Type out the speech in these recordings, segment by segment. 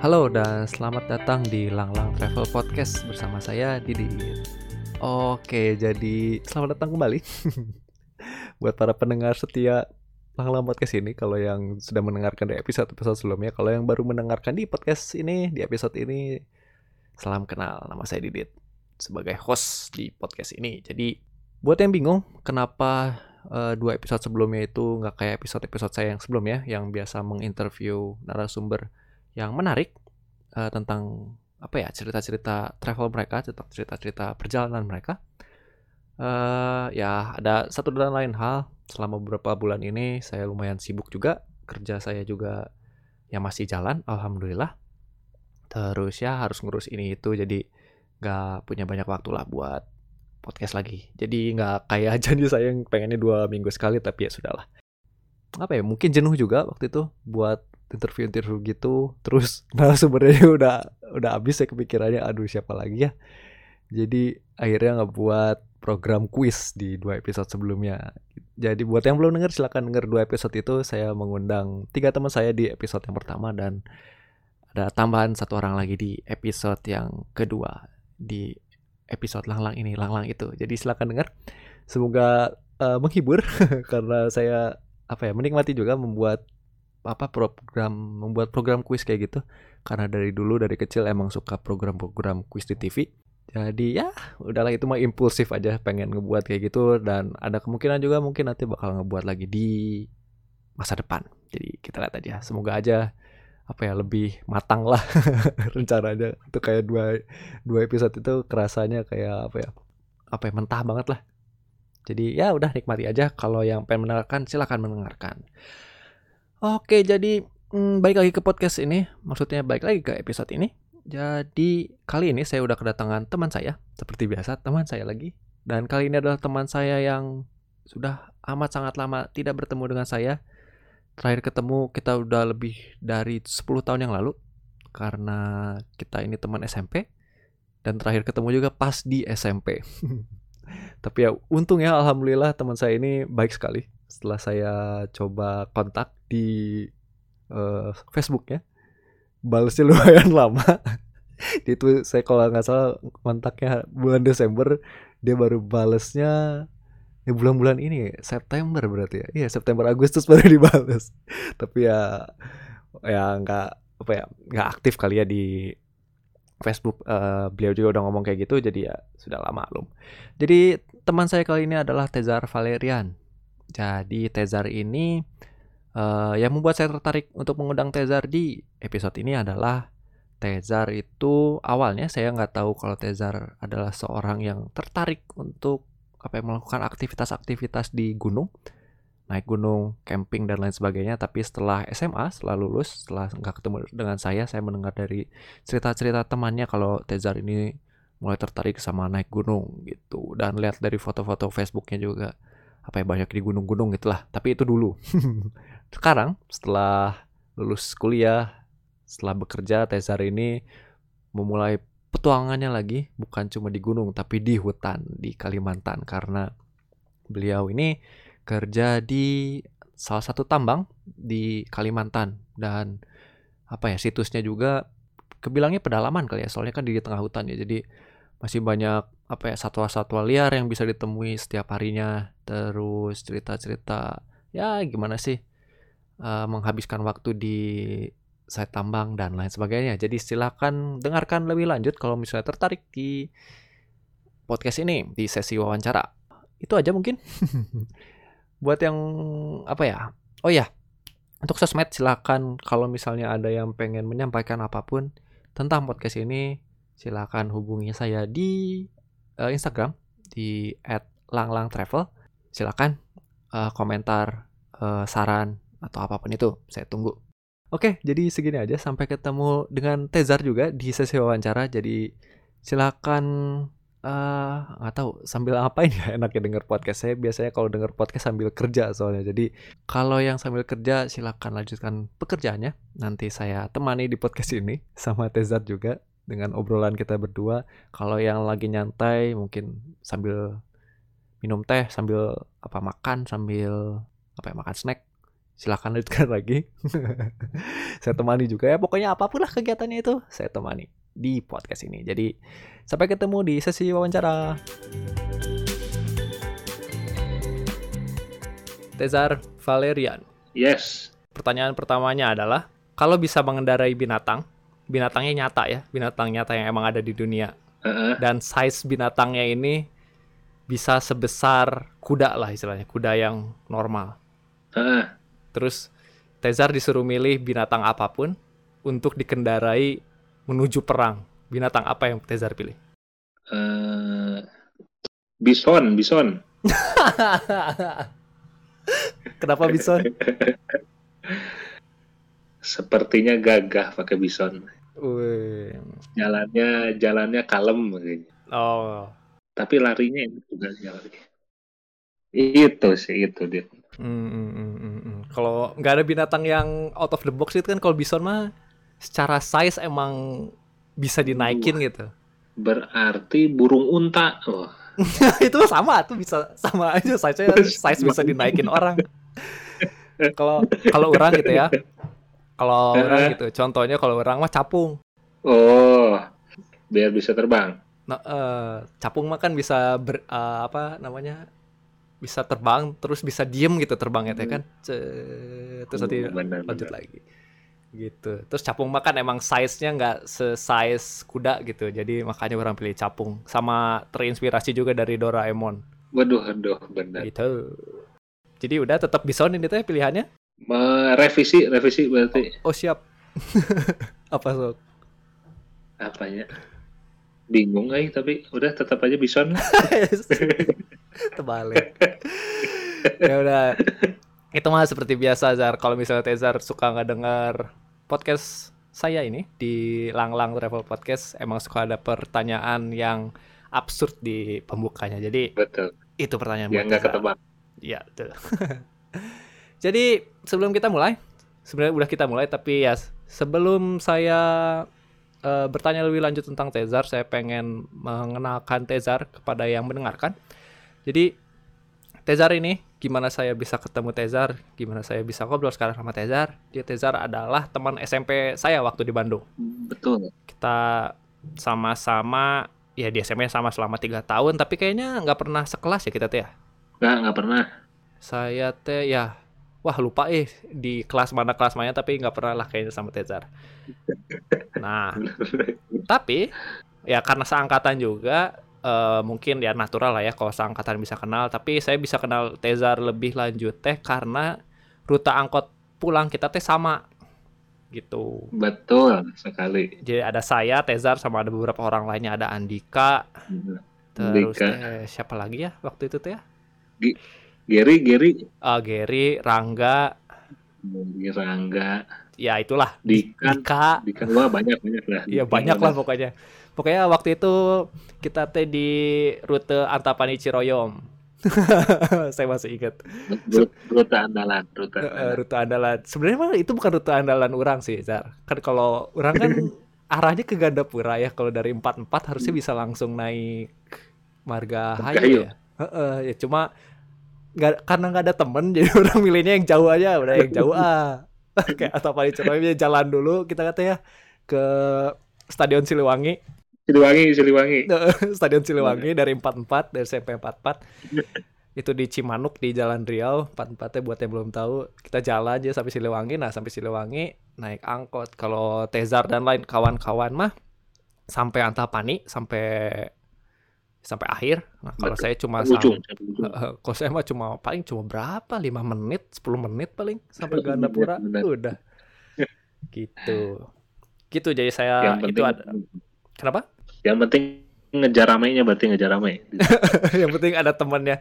Halo dan selamat datang di Langlang Travel Podcast bersama saya Didi. Oke, jadi selamat datang kembali buat para pendengar setia Langlang Podcast ini. Kalau yang sudah mendengarkan di episode-episode sebelumnya, kalau yang baru mendengarkan di podcast ini, di episode ini, salam kenal. Nama saya Didit sebagai host di podcast ini. Jadi buat yang bingung kenapa uh, dua episode sebelumnya itu nggak kayak episode-episode saya yang sebelumnya, yang biasa menginterview narasumber yang menarik uh, tentang apa ya cerita-cerita travel mereka, cerita-cerita perjalanan mereka. Uh, ya ada satu dan lain hal. Selama beberapa bulan ini saya lumayan sibuk juga. Kerja saya juga ya masih jalan alhamdulillah. Terus ya harus ngurus ini itu jadi nggak punya banyak waktu lah buat podcast lagi. Jadi nggak kayak janji saya yang pengennya dua minggu sekali tapi ya sudahlah. Apa ya mungkin jenuh juga waktu itu buat interview-interview gitu terus nah sebenarnya udah udah habis ya kepikirannya aduh siapa lagi ya? Jadi akhirnya ngebuat program quiz di dua episode sebelumnya. Jadi buat yang belum denger silahkan denger dua episode itu. Saya mengundang tiga teman saya di episode yang pertama dan ada tambahan satu orang lagi di episode yang kedua di episode lang-lang ini lang-lang itu. Jadi silahkan denger. Semoga uh, menghibur karena saya apa ya menikmati juga membuat apa program membuat program kuis kayak gitu. Karena dari dulu dari kecil emang suka program-program kuis di TV jadi ya udahlah itu mah impulsif aja pengen ngebuat kayak gitu. Dan ada kemungkinan juga mungkin nanti bakal ngebuat lagi di masa depan. Jadi kita lihat aja. Semoga aja apa ya lebih matang lah rencananya. Itu kayak dua dua episode itu kerasanya kayak apa ya apa ya mentah banget lah. Jadi ya udah nikmati aja. Kalau yang pengen mendengarkan silahkan mendengarkan Oke, jadi hmm, baik lagi ke podcast ini. Maksudnya baik lagi ke episode ini. Jadi kali ini saya udah kedatangan teman saya, seperti biasa teman saya lagi. Dan kali ini adalah teman saya yang sudah amat sangat lama tidak bertemu dengan saya. Terakhir ketemu kita udah lebih dari 10 tahun yang lalu. Karena kita ini teman SMP. Dan terakhir ketemu juga pas di SMP. Tapi ya untung ya alhamdulillah teman saya ini baik sekali setelah saya coba kontak di uh, Facebook ya balasnya lumayan lama. Itu saya kalau nggak salah kontaknya bulan Desember dia baru balesnya ya bulan-bulan ini September berarti ya? Iya September Agustus baru dibales tapi ya ya nggak apa ya nggak aktif kali ya di Facebook. Uh, beliau juga udah ngomong kayak gitu jadi ya sudah lama belum. Jadi teman saya kali ini adalah Tezar Valerian jadi Tezar ini uh, yang membuat saya tertarik untuk mengundang Tezar di episode ini adalah Tezar itu awalnya saya nggak tahu kalau Tezar adalah seorang yang tertarik untuk apa yang melakukan aktivitas-aktivitas di gunung naik gunung, camping dan lain sebagainya. Tapi setelah SMA, setelah lulus, setelah nggak ketemu dengan saya, saya mendengar dari cerita-cerita temannya kalau Tezar ini mulai tertarik sama naik gunung gitu. Dan lihat dari foto-foto Facebooknya juga apa ya banyak di gunung-gunung gitulah tapi itu dulu. Sekarang setelah lulus kuliah setelah bekerja Tezar ini memulai petualangannya lagi. Bukan cuma di gunung tapi di hutan di Kalimantan. Karena beliau ini kerja di salah satu tambang di Kalimantan. Dan apa ya situsnya juga kebilangnya pedalaman kali ya. Soalnya kan di tengah hutan ya. Jadi masih banyak apa ya satwa-satwa liar yang bisa ditemui setiap harinya. Terus cerita-cerita ya gimana sih uh, menghabiskan waktu di site tambang dan lain sebagainya. Jadi silakan dengarkan lebih lanjut kalau misalnya tertarik di podcast ini di sesi wawancara. Itu aja mungkin. Buat yang apa ya oh ya untuk sosmed silakan kalau misalnya ada yang pengen menyampaikan apa pun tentang podcast ini silakan hubungi saya di uh, Instagram di @langlangtravel. Silakan uh, komentar, uh, saran atau apa pun itu, saya tunggu. Oke, jadi segini aja. Sampai ketemu dengan Tezar juga di sesi wawancara. Jadi silakan nggak uh, tahu sambil ngapain ya enaknya denger podcast saya biasanya kalau denger podcast sambil kerja soalnya jadi kalau yang sambil kerja silakan lanjutkan pekerjaannya nanti saya temani di podcast ini sama Tezar juga dengan obrolan kita berdua. Kalau yang lagi nyantai mungkin sambil minum teh, sambil apa makan, sambil apa ya makan snack. silahkan lanjutkan lagi. saya temani juga ya. Pokoknya apa pun lah kegiatannya itu, saya temani di podcast ini. Jadi sampai ketemu di sesi wawancara. Tezar Valerian. Yes. Pertanyaan pertamanya adalah, kalau bisa mengendarai binatang, binatangnya nyata ya, binatang nyata yang emang ada di dunia, Uh-uh. dan size binatangnya ini bisa sebesar kuda lah istilahnya, kuda yang normal. Uh-uh. Terus Tezar disuruh milih binatang apa pun untuk dikendarai menuju perang. Binatang apa yang Tezar pilih? Uh, bison, bison. Kenapa bison? Sepertinya gagah pakai bison. Wih. Jalannya jalannya kalem kayaknya. Oh. Tapi larinya enak juga jalannya. Itu sih itu dia. Hmm, hmm, hmm, hmm, hmm. Kalau nggak ada binatang yang out of the box itu kan kalau bison mah secara size emang bisa dinaikin gitu. Berarti burung unta. Oh, itu sama tuh bisa sama aja size size bisa dinaikin orang. Kalau kalau orang gitu ya. Kalau orang gitu, contohnya kalau orang mah capung. oh, biar bisa terbang. Nah, eh, capung mah kan bisa ber, eh, apa namanya? Bisa terbang terus bisa diem gitu terbangnya teh kan. Cet, terus nanti Hmm, benar, lanjut benar. lagi. Gitu. Terus capung mah kan emang size-nya nggak se-size kuda gitu. Jadi makanya orang pilih capung. Sama terinspirasi juga dari Doraemon Waduh, aduh, benar. gitu. Jadi udah tetap bison ini teh pilihannya. Me- Revisi, berarti Oh siap. Apa sok? apanya? Bingung eh, tapi udah tetap aja bison. Terbalik. ya udah. Itu mah seperti biasa Zar. Kalau misalnya Tezar suka nggak dengar podcast saya ini di Langlang Travel Podcast, emang suka ada pertanyaan yang absurd di pembukanya. Jadi Betul. itu pertanyaan Yang nggak ketebak. Iya, betul. Jadi sebelum kita mulai, sebenarnya udah kita mulai, tapi ya sebelum saya eh, bertanya lebih lanjut tentang Tezar, saya pengen mengenalkan Tezar kepada yang mendengarkan. Jadi Tezar ini, gimana saya bisa ketemu Tezar, gimana saya bisa ngobrol sekarang sama Tezar? Dia Tezar adalah teman SMP saya waktu di Bandung. Betul. Kita sama-sama ya di SMP sama selama tiga tahun, tapi kayaknya nggak pernah sekelas ya kita teh ya. Nggak, nggak pernah. Saya teh ya wah lupa eh di kelas mana kelas mana tapi nggak pernah lah kayaknya sama Tezar. Nah, tapi ya karena seangkatan juga eh, mungkin ya natural lah ya kalau seangkatan bisa kenal, tapi saya bisa kenal Tezar lebih lanjut teh karena rute angkot pulang kita teh sama gitu. Betul sekali. Jadi ada saya, Tezar sama ada beberapa orang lainnya, ada Andika, terus Andika. eh, siapa lagi ya waktu itu teh ya? Gary, Gary, Ah, Gary, Rangga, Rangga, ya itulah Dika, Dika Dika, wah banyak banyak lah. Iya banyak lah pokoknya. Pokoknya waktu itu kita teh di rute Antapani Ciroyom. Saya masih ingat Rute, andalan, rute andalan. rute andalan. Sebenarnya itu bukan rute andalan orang sih, Zar. Kan kalau orang kan arahnya ke Gandapura ya. Kalau dari 44 harusnya bisa langsung naik Marga Hayu ya. Heeh, ya cuma nggak karena nggak ada temen jadi orang milihnya yang jauh aja udah yang jauh ah. Kayak Antapani Ciroyom ya jalan dulu kita kata ya ke Stadion Siliwangi. Siliwangi, Siliwangi. Stadion Siliwangi dari 44 dari SMP 44 itu di Cimanuk di Jalan Riau 44 nya buat yang belum tahu. Kita jalan aja sampai Siliwangi nah sampai Siliwangi naik angkot. Kalau Tezar dan lain kawan-kawan mah sampai Antapani sampai sampai akhir nah kalau Betul. saya cuma Ujung, kalau saya mah cuma paling cuma berapa 5 menit 10 menit paling sampai Benar, Gandapura benar. udah gitu gitu jadi saya Yang itu penting, ada kenapa yang penting ngejar ramainya berarti ngejar ramai. yang penting ada temannya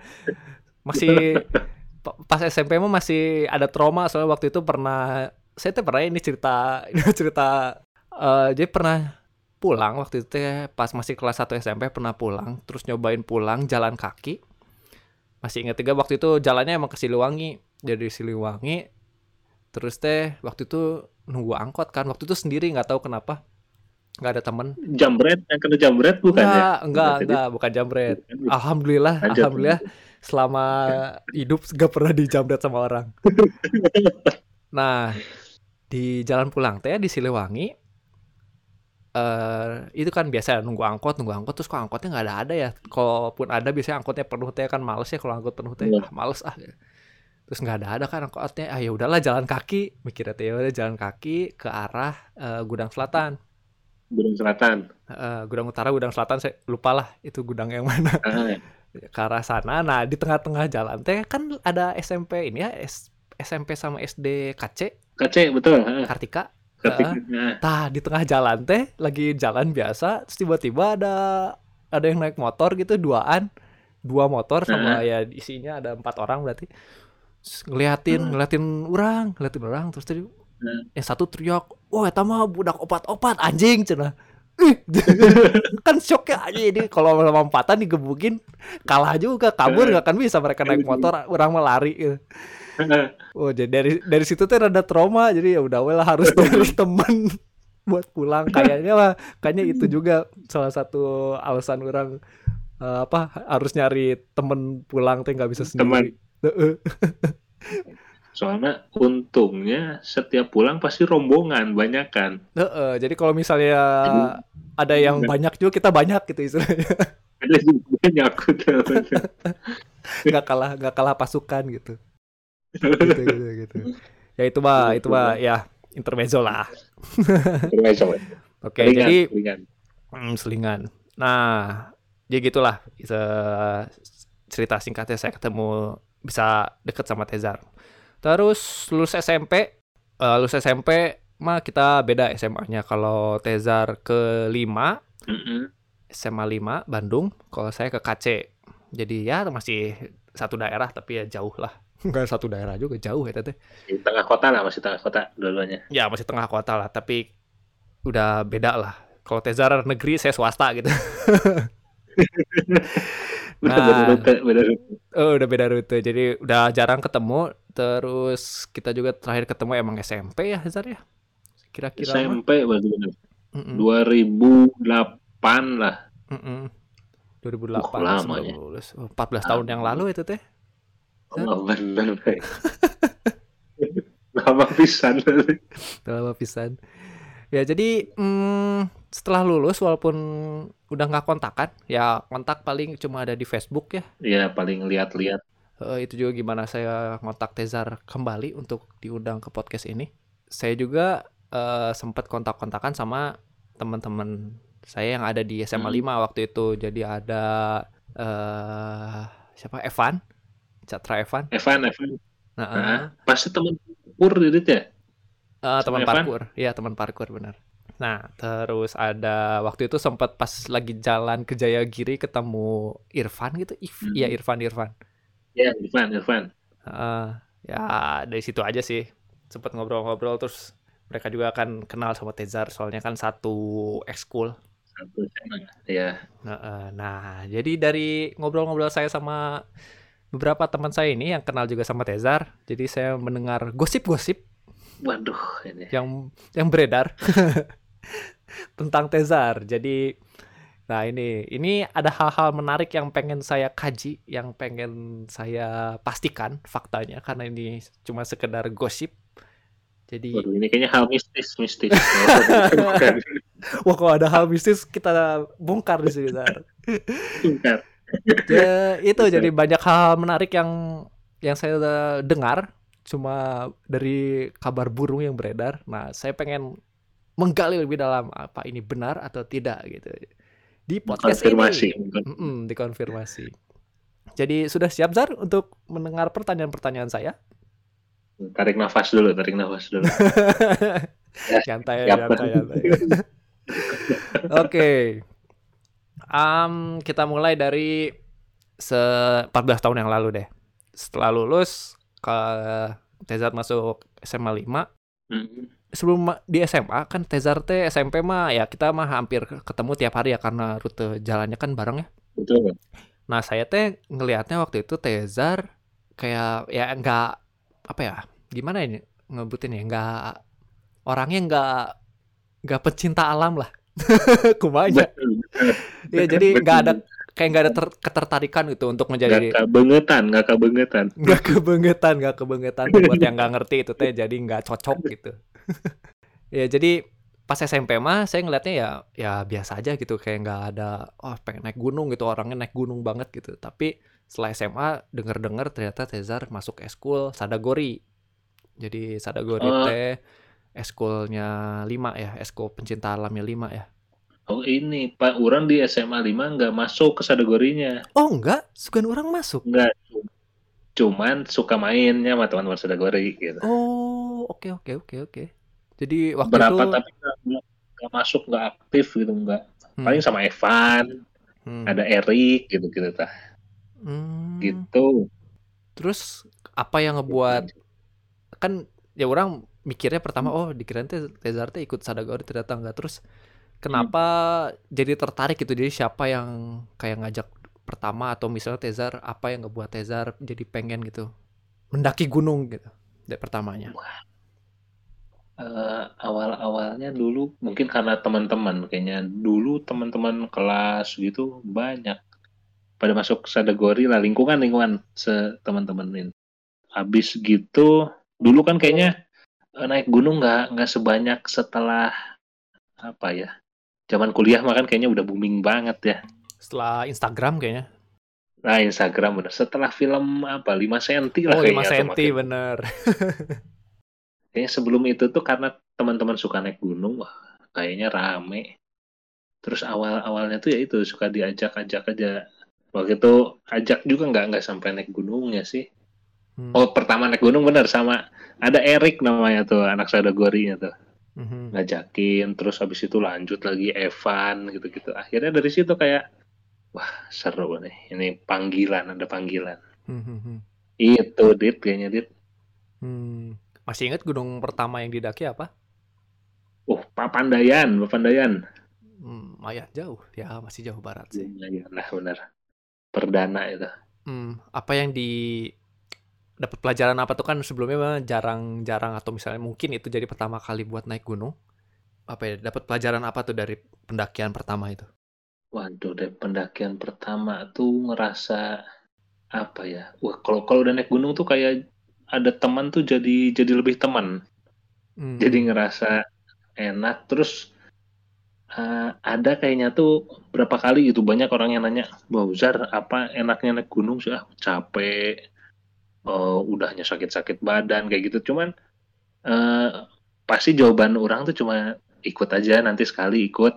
masih pa- pas SMP mah masih ada trauma soalnya waktu itu pernah saya tuh pernah ini cerita ini cerita eh, jadi pernah pulang waktu itu teh pas masih kelas 1 SMP pernah pulang terus nyobain pulang jalan kaki masih ingat juga waktu itu jalannya emang ke Siliwangi dari Siliwangi terus teh waktu itu nunggu angkot kan waktu itu sendiri nggak tahu kenapa nggak ada temen Jambret, yang kena jambret bukan ya? enggak enggak Berarti enggak bukan jambret Bukan. Alhamdulillah, Lanjut, alhamdulillah selama hidup gak pernah dijamret sama orang. Nah, di jalan pulang teh di Siliwangi eh itu kan biasa nunggu angkot nunggu angkot terus kok angkotnya nggak ada ada ya? Kalaupun ada biasanya angkotnya penuh teh kan males ya kalau angkot penuh teh. Iya. ah, males ah. Terus nggak ada ada kan angkotnya. Ah ya udahlah jalan kaki. Mikirnya teh ya udah jalan kaki ke arah eh, gudang selatan. Gunung Selatan. Eh, gudang utara gudang selatan saya lupa lah itu gudang yang mana. Ah, ke arah sana. Nah di tengah-tengah jalan teh kan ada SMP ini ya S- SMP sama SD KC KC betul. Kartika Heeh. nah, Tah di tengah jalan teh lagi jalan biasa terus tiba-tiba ada ada yang naik motor gitu duaan dua motor sama ya isinya ada empat orang berarti Terus ngeliatin Hmm. ngeliatin orang ngeliatin orang terus tadi Hmm. yang satu teriak wah eta mah budak opat-opat anjing cenah kan shock ya aja ini kalau lompatan digebukin kalah juga kabur nggak akan bisa mereka naik motor orang mah lari gitu. Oh jadi dari dari situ tuh rada trauma jadi ya udah we lah harus cari teman buat pulang kayaknya lah kayaknya itu juga salah satu alasan orang eh, apa harus nyari temen pulang teh nggak bisa sendiri. Heeh. soalnya untungnya setiap pulang pasti rombongan banyak kan. Heeh, jadi kalau misalnya ada yang banyak juga kita banyak gitu istilahnya Ada juga nyakut. nggak kalah nggak kalah pasukan gitu. Gitu gitu gitu. Ya itu mah itu mah ya intermezzo lah. Oke Ringan, jadi ringan. Hmm, selingan. Nah, ya gitulah. Se- cerita singkatnya saya ketemu bisa deket sama Tezar. Terus lulus SMP, eh, lulus SMP mah kita beda SMA-nya. Kalau Tezar ke 5, Mm-mm. SMA 5 Bandung, kalau saya ke KC. Jadi ya masih satu daerah tapi ya jauh lah. Enggak satu daerah juga jauh ya teteh. Di tengah kota lah masih tengah kota dua-duanya. Ya masih tengah kota lah, tapi udah beda lah. Kalau Tezar negeri, saya swasta gitu. Nah. beda rute, beda rute. Oh, udah beda rute. Jadi udah jarang ketemu. Terus kita juga terakhir ketemu emang SMP ya, Hazar ya? Kira-kira. SMP berarti bener. Mm-mm, 2008 lah. mm-mm. 2008 Uh, lama ya. lulus. Oh, 14 tahun yang lalu itu teh. Oh, bener. Lama pisan. Lama pisan. Ya jadi mm, setelah lulus walaupun udah nggak kontakan, ya kontak paling cuma ada di Facebook ya. ya paling lihat-lihat. Eh, itu juga gimana saya ngontak Tezar kembali untuk diundang ke podcast ini. Saya juga eh, sempat kontak-kontakan sama teman-teman saya yang ada di SMA Hmm. 5 waktu itu. Jadi ada eh siapa Evan, Catra Evan. Evan, Evan. Nah, Nah, pasti temen pur itu ya? eh, teman Evan? parkur. Iya, teman parkur benar. Nah, terus ada waktu itu sempat pas lagi jalan ke Jayagiri ketemu Irfan gitu. Hmm. Iya, Irfan Irfan. Ya, Irfan, Irfan. Heeh. ya dari situ aja sih sempet ngobrol-ngobrol terus mereka juga akan kenal sama Tezar soalnya kan satu ekskul Satu SMA. Ya, Heeh. nah jadi dari ngobrol-ngobrol saya sama beberapa teman saya ini yang kenal juga sama Tezar jadi saya mendengar gosip-gosip waduh ini. yang yang beredar tentang Tezar jadi Nah ini ini ada hal-hal menarik yang pengen saya kaji, yang pengen saya pastikan faktanya karena ini cuma sekedar gosip. Jadi Waduh, ini kayaknya hal mistis, mistis. Wah kalau ada hal mistis kita bongkar di sini. Zar. Ya, itu jadi banyak hal menarik yang yang saya dengar cuma dari kabar burung yang beredar. Nah saya pengen menggali lebih dalam apa ini benar atau tidak gitu di podcast Konfirmasi. ini. Mm-mm, dikonfirmasi. Jadi sudah siap Zar untuk mendengar pertanyaan-pertanyaan saya? Tarik nafas dulu, tarik nafas dulu. Nyantai, siap. nyantai, nyantai. Oke. Am, kita mulai dari se 14 tahun yang lalu deh. Setelah lulus ke Tezar masuk SMA 5. Mm. Sebelum di SMA kan Tezar teh SMP mah ya kita mah hampir ketemu tiap hari ya karena rute jalannya kan bareng ya. Betul. Nah, saya teh ngelihatnya waktu itu Tezar kayak ya enggak apa ya? Gimana ini ngebutin ya? Enggak orangnya enggak enggak pecinta alam lah. Kumanya. Ya jadi enggak ada kayak nggak ada ter- ketertarikan gitu untuk menjadi kebengetan, gak kebengetan. nggak kebengetan nggak kebengetan. Buat yang nggak ngerti itu teh jadi nggak cocok gitu. Ya jadi pas SMP mah saya ngeliatnya ya ya biasa aja gitu. Kayak nggak ada oh pengen naik gunung gitu. Orangnya naik gunung banget gitu. Tapi setelah SMA denger-dengar ternyata Tezar masuk eskul Sadagori. Jadi Sadagori Oh. teh eskulnya 5 ya eskul pencinta alamnya 5 ya Oh ini, Pak, orang di SMA 5 nggak masuk ke kategorinya. oh enggak sukan orang masuk Nggak. Cuman suka mainnya sama teman-teman kategori gitu. oh oke oke oke oke jadi waktu Berapa itu tapi nggak- masuk, nggak aktif gitu, nggak. hmm, Paling sama Evan, hmm, ada Erik gitu-gitu tah. hmm. Gitu. Terus apa yang ngebuat kan ya orang mikirnya pertama oh dikirain teh Tezar teh ikut Sadagori ternyata enggak. Terus kenapa jadi tertarik gitu? Jadi siapa yang kayak ngajak pertama? Atau misalnya Tezar apa yang ngebuat Tezar jadi pengen gitu? Mendaki gunung gitu dari pertamanya. Eh, awal-awalnya dulu mungkin karena teman-teman kayaknya. Dulu teman-teman kelas gitu banyak. Pada masuk kategori lah lingkungan lingkungan se teman-teman ini. Habis gitu dulu kan kayaknya naik gunung nggak nggak sebanyak setelah apa ya zaman kuliah mah kan kayaknya udah booming banget ya. setelah Instagram kayaknya Nah Instagram udah setelah film apa 5 cm lah oh 5 kayaknya atau cm makin- bener Kayaknya sebelum itu tuh karena teman-teman suka naik gunung, wah kayaknya rame. Terus awal-awalnya tuh ya itu suka diajak-ajak aja. Waktu itu ajak juga nggak nggak sampai naik gunungnya sih. Hmm, Oh pertama naik gunung bener sama ada Erik namanya tuh anak sadagorinya tuh mhm, ngajakin. Terus habis itu lanjut lagi Evan gitu-gitu. Akhirnya dari situ kayak wah seru nih. Ini panggilan ada panggilan. mhm, mhm. Itu dit kayaknya dit. Hmm. masih ingat gunung pertama yang didaki apa Oh Papandayan, Papandayan. hmm, lumayan jauh ya masih jauh barat sih Iya, nah benar. Perdana itu. Hmm, apa yang di dapat pelajaran apa tuh kan sebelumnya mah jarang-jarang atau misalnya mungkin itu jadi pertama kali buat naik gunung. Apa ya? Dapat pelajaran apa tuh dari pendakian pertama itu? Waduh, deh pendakian pertama tuh ngerasa apa ya? Wah, kalau kalau udah naik gunung tuh kayak ada teman tuh jadi jadi lebih teman. Hmm, Jadi ngerasa enak. Terus eh, ada kayaknya tuh berapa kali gitu banyak orang yang nanya, Bauzar apa enaknya naik gunung sih? Ah, capek. Oh, udahnya sakit-sakit badan kayak gitu. Cuman eh, pasti jawaban orang tuh cuma ikut aja nanti sekali ikut.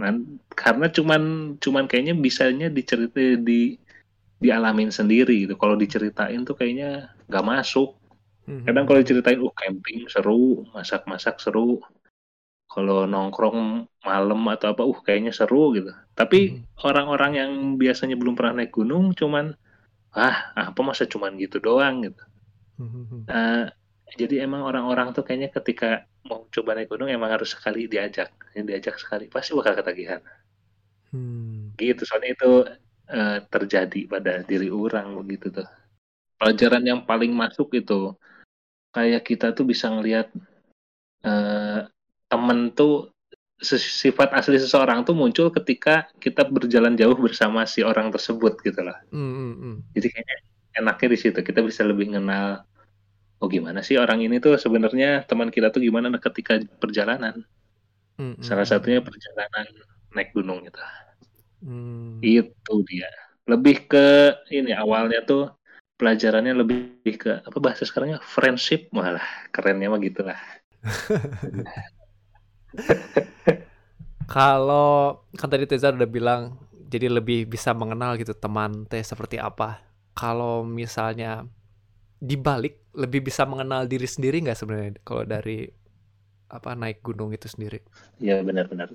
Nan- karena cuman cuman kayaknya bisanya diceritain di dialamin sendiri gitu. Kalau diceritain tuh kayaknya nggak masuk. mhm, Kadang kalau diceritain, uh camping seru, masak-masak seru. Kalau nongkrong malam atau apa, uh kayaknya seru gitu. Tapi Mhm. orang-orang yang biasanya belum pernah naik gunung, cuman, ah apa masa cuman gitu doang gitu. Eh, jadi emang orang-orang tuh kayaknya ketika mau coba naik gunung emang harus sekali diajak, yang diajak sekali pasti bakal ketagihan. hmm, Gitu, soalnya itu eh, terjadi pada diri orang begitu tuh. Pelajaran yang paling masuk itu kayak kita tuh bisa ngelihat eh, temen tuh sifat asli seseorang tuh muncul ketika kita berjalan jauh bersama si orang tersebut gitu lah. hmm, hmm, hmm. Jadi kayaknya enaknya di situ kita bisa lebih kenal oh gimana sih orang ini tuh sebenarnya teman kita tuh gimana ketika perjalanan. Hmm, hmm, Salah satunya perjalanan naik gunung gitu. Hmm, Itu dia. Lebih ke ini awalnya tuh pelajarannya lebih ke apa bahasa sekarangnya friendship malah kerennya mah gitulah. Kalau kan tadi Teza udah bilang jadi lebih bisa mengenal gitu teman teh seperti apa. Kalau misalnya dibalik lebih bisa mengenal diri sendiri nggak sebenarnya kalau dari apa naik gunung itu sendiri. Ya benar-benar.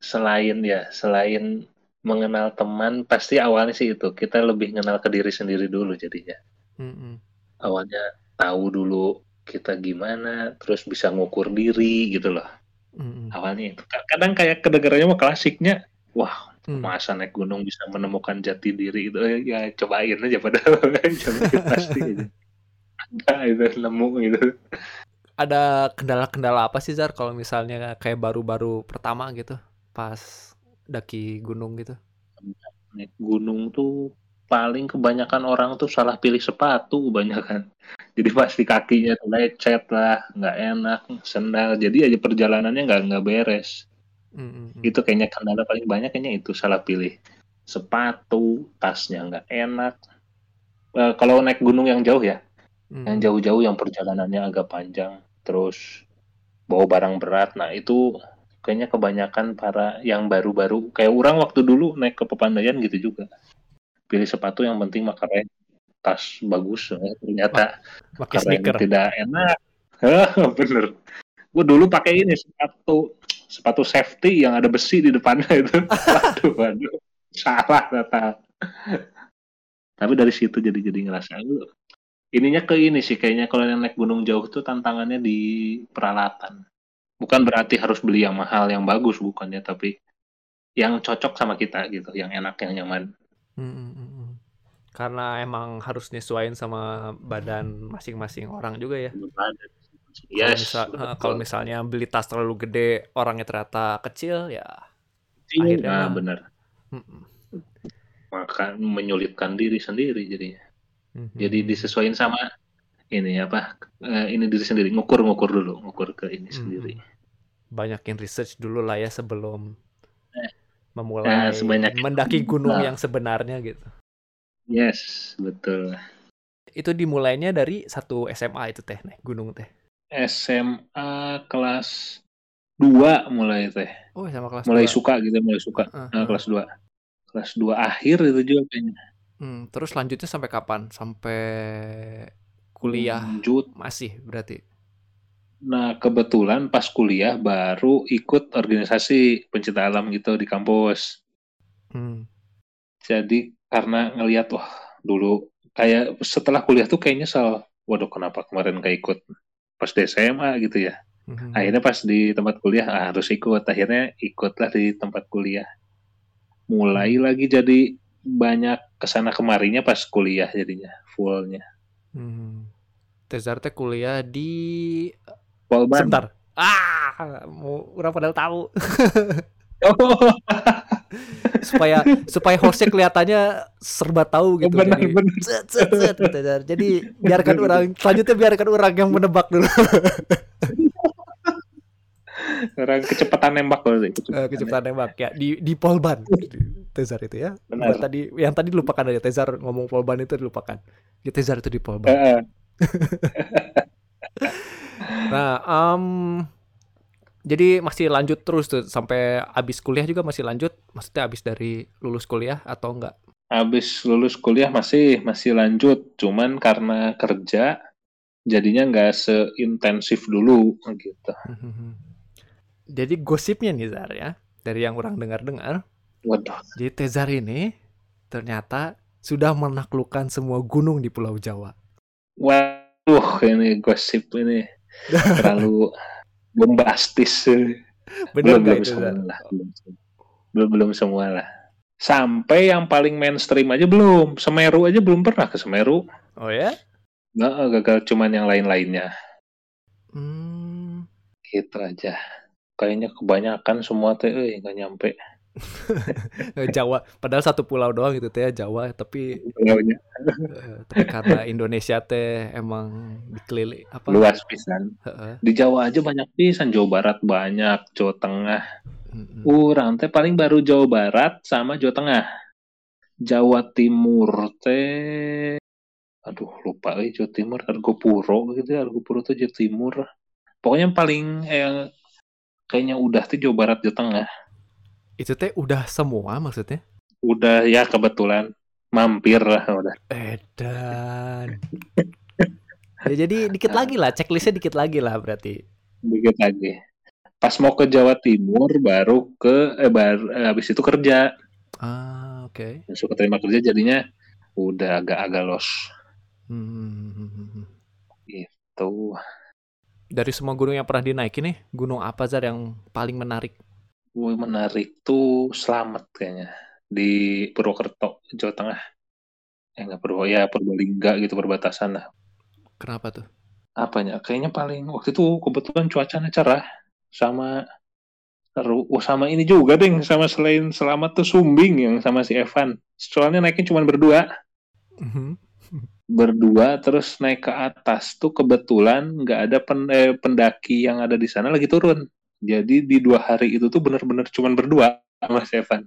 Selain ya, selain mengenal teman, pasti awalnya sih itu kita lebih kenal ke diri sendiri dulu jadinya. Mm-mm. Awalnya tahu dulu kita gimana, terus bisa ngukur diri gitu loh. Mm-mm. Awalnya itu. Kadang kayak kedengarannya mah klasiknya, wah Hmm. masa naik gunung bisa menemukan jati diri itu Eh, ya cobain aja padahal cobain pasti aja. ada itu nemu gitu Ada kendala-kendala apa sih Zar kalau misalnya kayak baru-baru pertama gitu pas daki gunung gitu? naik gunung tuh paling kebanyakan orang tuh salah pilih sepatu kebanyakan. Jadi pasti kakinya tuh lecet lah, nggak enak, sendal. Jadi aja perjalanannya nggak nggak beres. Mm, mm, Itu kayaknya kendala paling banyak kayaknya itu salah pilih sepatu, tasnya nggak enak. Eh, kalau naik gunung yang jauh ya, mm. yang jauh-jauh yang perjalanannya agak panjang, terus bawa barang berat. Nah itu kayaknya kebanyakan para yang baru-baru kayak orang waktu dulu naik ke Pepandayan gitu juga pilih sepatu yang penting mah keren tas bagus ya, ternyata Pakai keren sneaker. tidak enak. Bener. Gue dulu pakai ini sepatu sepatu safety yang ada besi di depannya itu. Waduh waduh. Salah kata tapi dari situ jadi jadi ngerasa "Lu, ininya ke ini sih kayaknya kalau yang naik gunung jauh tuh tantangannya di peralatan. Bukan berarti harus beli yang mahal yang bagus bukannya tapi yang cocok sama kita gitu yang enak yang nyaman. Mm, mm, mm, mm. Karena emang harus nyesuaiin sama badan masing-masing orang juga ya. Kalau yes misal- eh, kalau misalnya beli tas terlalu gede, orangnya ternyata kecil, ya. Iya, akhirnya mm, mm, maka menyulitkan diri sendiri jadinya mm, jadi disesuaikan sama ini apa eh, ini diri sendiri ngukur ngukur dulu ngukur ke ini Hmm, sendiri banyakin research dulu lah ya sebelum Eh, memulai sebanyak- mendaki gunung Nah. yang sebenarnya gitu. Yes betul Itu dimulainya dari satu SMA itu teh, naik gunung teh. SMA kelas 2 mulai teh Oh, sama kelas mulai dua. suka gitu mulai suka Heeh, Nah, heeh. kelas 2 kelas 2 akhir itu juga kayaknya Hmm, terus lanjutnya sampai kapan? Sampai kuliah lanjut masih berarti. nah kebetulan pas kuliah baru ikut organisasi pencinta alam gitu di kampus Hmm. Jadi karena ngelihat wah dulu kayak setelah kuliah tuh kayaknya nyesal waduh kenapa kemarin gak ikut? Pas di SMA gitu ya. Mhm. akhirnya pas di tempat kuliah ah, harus ikut. Akhirnya ikutlah di tempat kuliah. Mulai lagi jadi banyak ke sana kemarinya pas kuliah jadinya fullnya. Hmm. Tezar teh kuliah di Polban. Sebentar. Ah, mau orang padahal tahu. Oh supaya supaya hostnya kelihatannya serba tahu gitu. benar Jadi benar Zet, zet, zet, gitu, Jar. Jadi biarkan orang selanjutnya biarkan orang yang menebak dulu orang kecepatan nembak kalau Eh, kecepatan nembak ya di di Polban Tezar itu ya. Benar. Buat tadi yang tadi lupakan aja Tezar ngomong Polban itu dilupakan. Ya, Tezar itu di Polban. Heeh. Nah, em, jadi masih lanjut terus tuh sampai abis kuliah juga masih lanjut. Maksudnya abis dari lulus kuliah atau enggak? habis lulus kuliah masih masih lanjut cuman karena kerja jadinya nggak seintensif dulu gitu Jadi gosipnya nih Zar ya, dari yang orang dengar-dengar, waduh jadi Tezar ini ternyata sudah menaklukkan semua gunung di Pulau Jawa. waduh ini gosip ini terlalu bombastis. Bener belum belum semua lah belum belum belum semua lah. Sampai yang paling mainstream aja belum. Semeru aja belum pernah ke Semeru. Oh ya? nggak gagal cuman yang lain-lainnya. Hmm, gitu aja. Kayaknya kebanyakan semua teh eh nggak nyampe Jawa, padahal satu pulau doang gitu teh Jawa, tapi Pulaunya eh, tapi karena Indonesia teh emang dikeliling apa? luas pisan di Jawa aja banyak pisan Jawa Barat banyak Jawa Tengah Mm-mm. Urang teh paling baru Jawa Barat sama Jawa Tengah. Jawa Timur teh aduh lupa euy Jawa Timur Argopuro gitu ya Argopuro tuh Jawa Timur. Pokoknya yang paling eh, kayaknya udah tuh Jawa Barat Jawa Tengah. Itu teh udah semua maksudnya? Udah ya kebetulan mampir lah udah. Edan. ya jadi dikit lagi lah, checklistnya dikit lagi lah berarti. Dikit lagi. Pas mau ke Jawa Timur baru ke eh baru eh, habis itu kerja. Ah, oke. Masuk keterima kerja jadinya udah agak-agak los. Hmm. Tuh. Dari semua gunung yang pernah dinaikin nih, gunung apa Zar yang paling menarik? Wih, menarik tuh selamat kayaknya di Purwokerto, Jawa Tengah. Eh nggak Purwo ya Purbalingga gitu perbatasan lah. Kenapa tuh? Apanya? Kayaknya paling waktu itu kebetulan cuacanya cerah sama Seru. Oh, sama ini juga deh, sama selain selamat tuh Sumbing yang sama si Evan. Soalnya naiknya cuma berdua. Mhm. Berdua terus naik ke atas tuh kebetulan nggak ada pen, eh, pendaki yang ada di sana lagi turun. Jadi di dua hari itu tuh bener-bener cuma berdua sama Evan.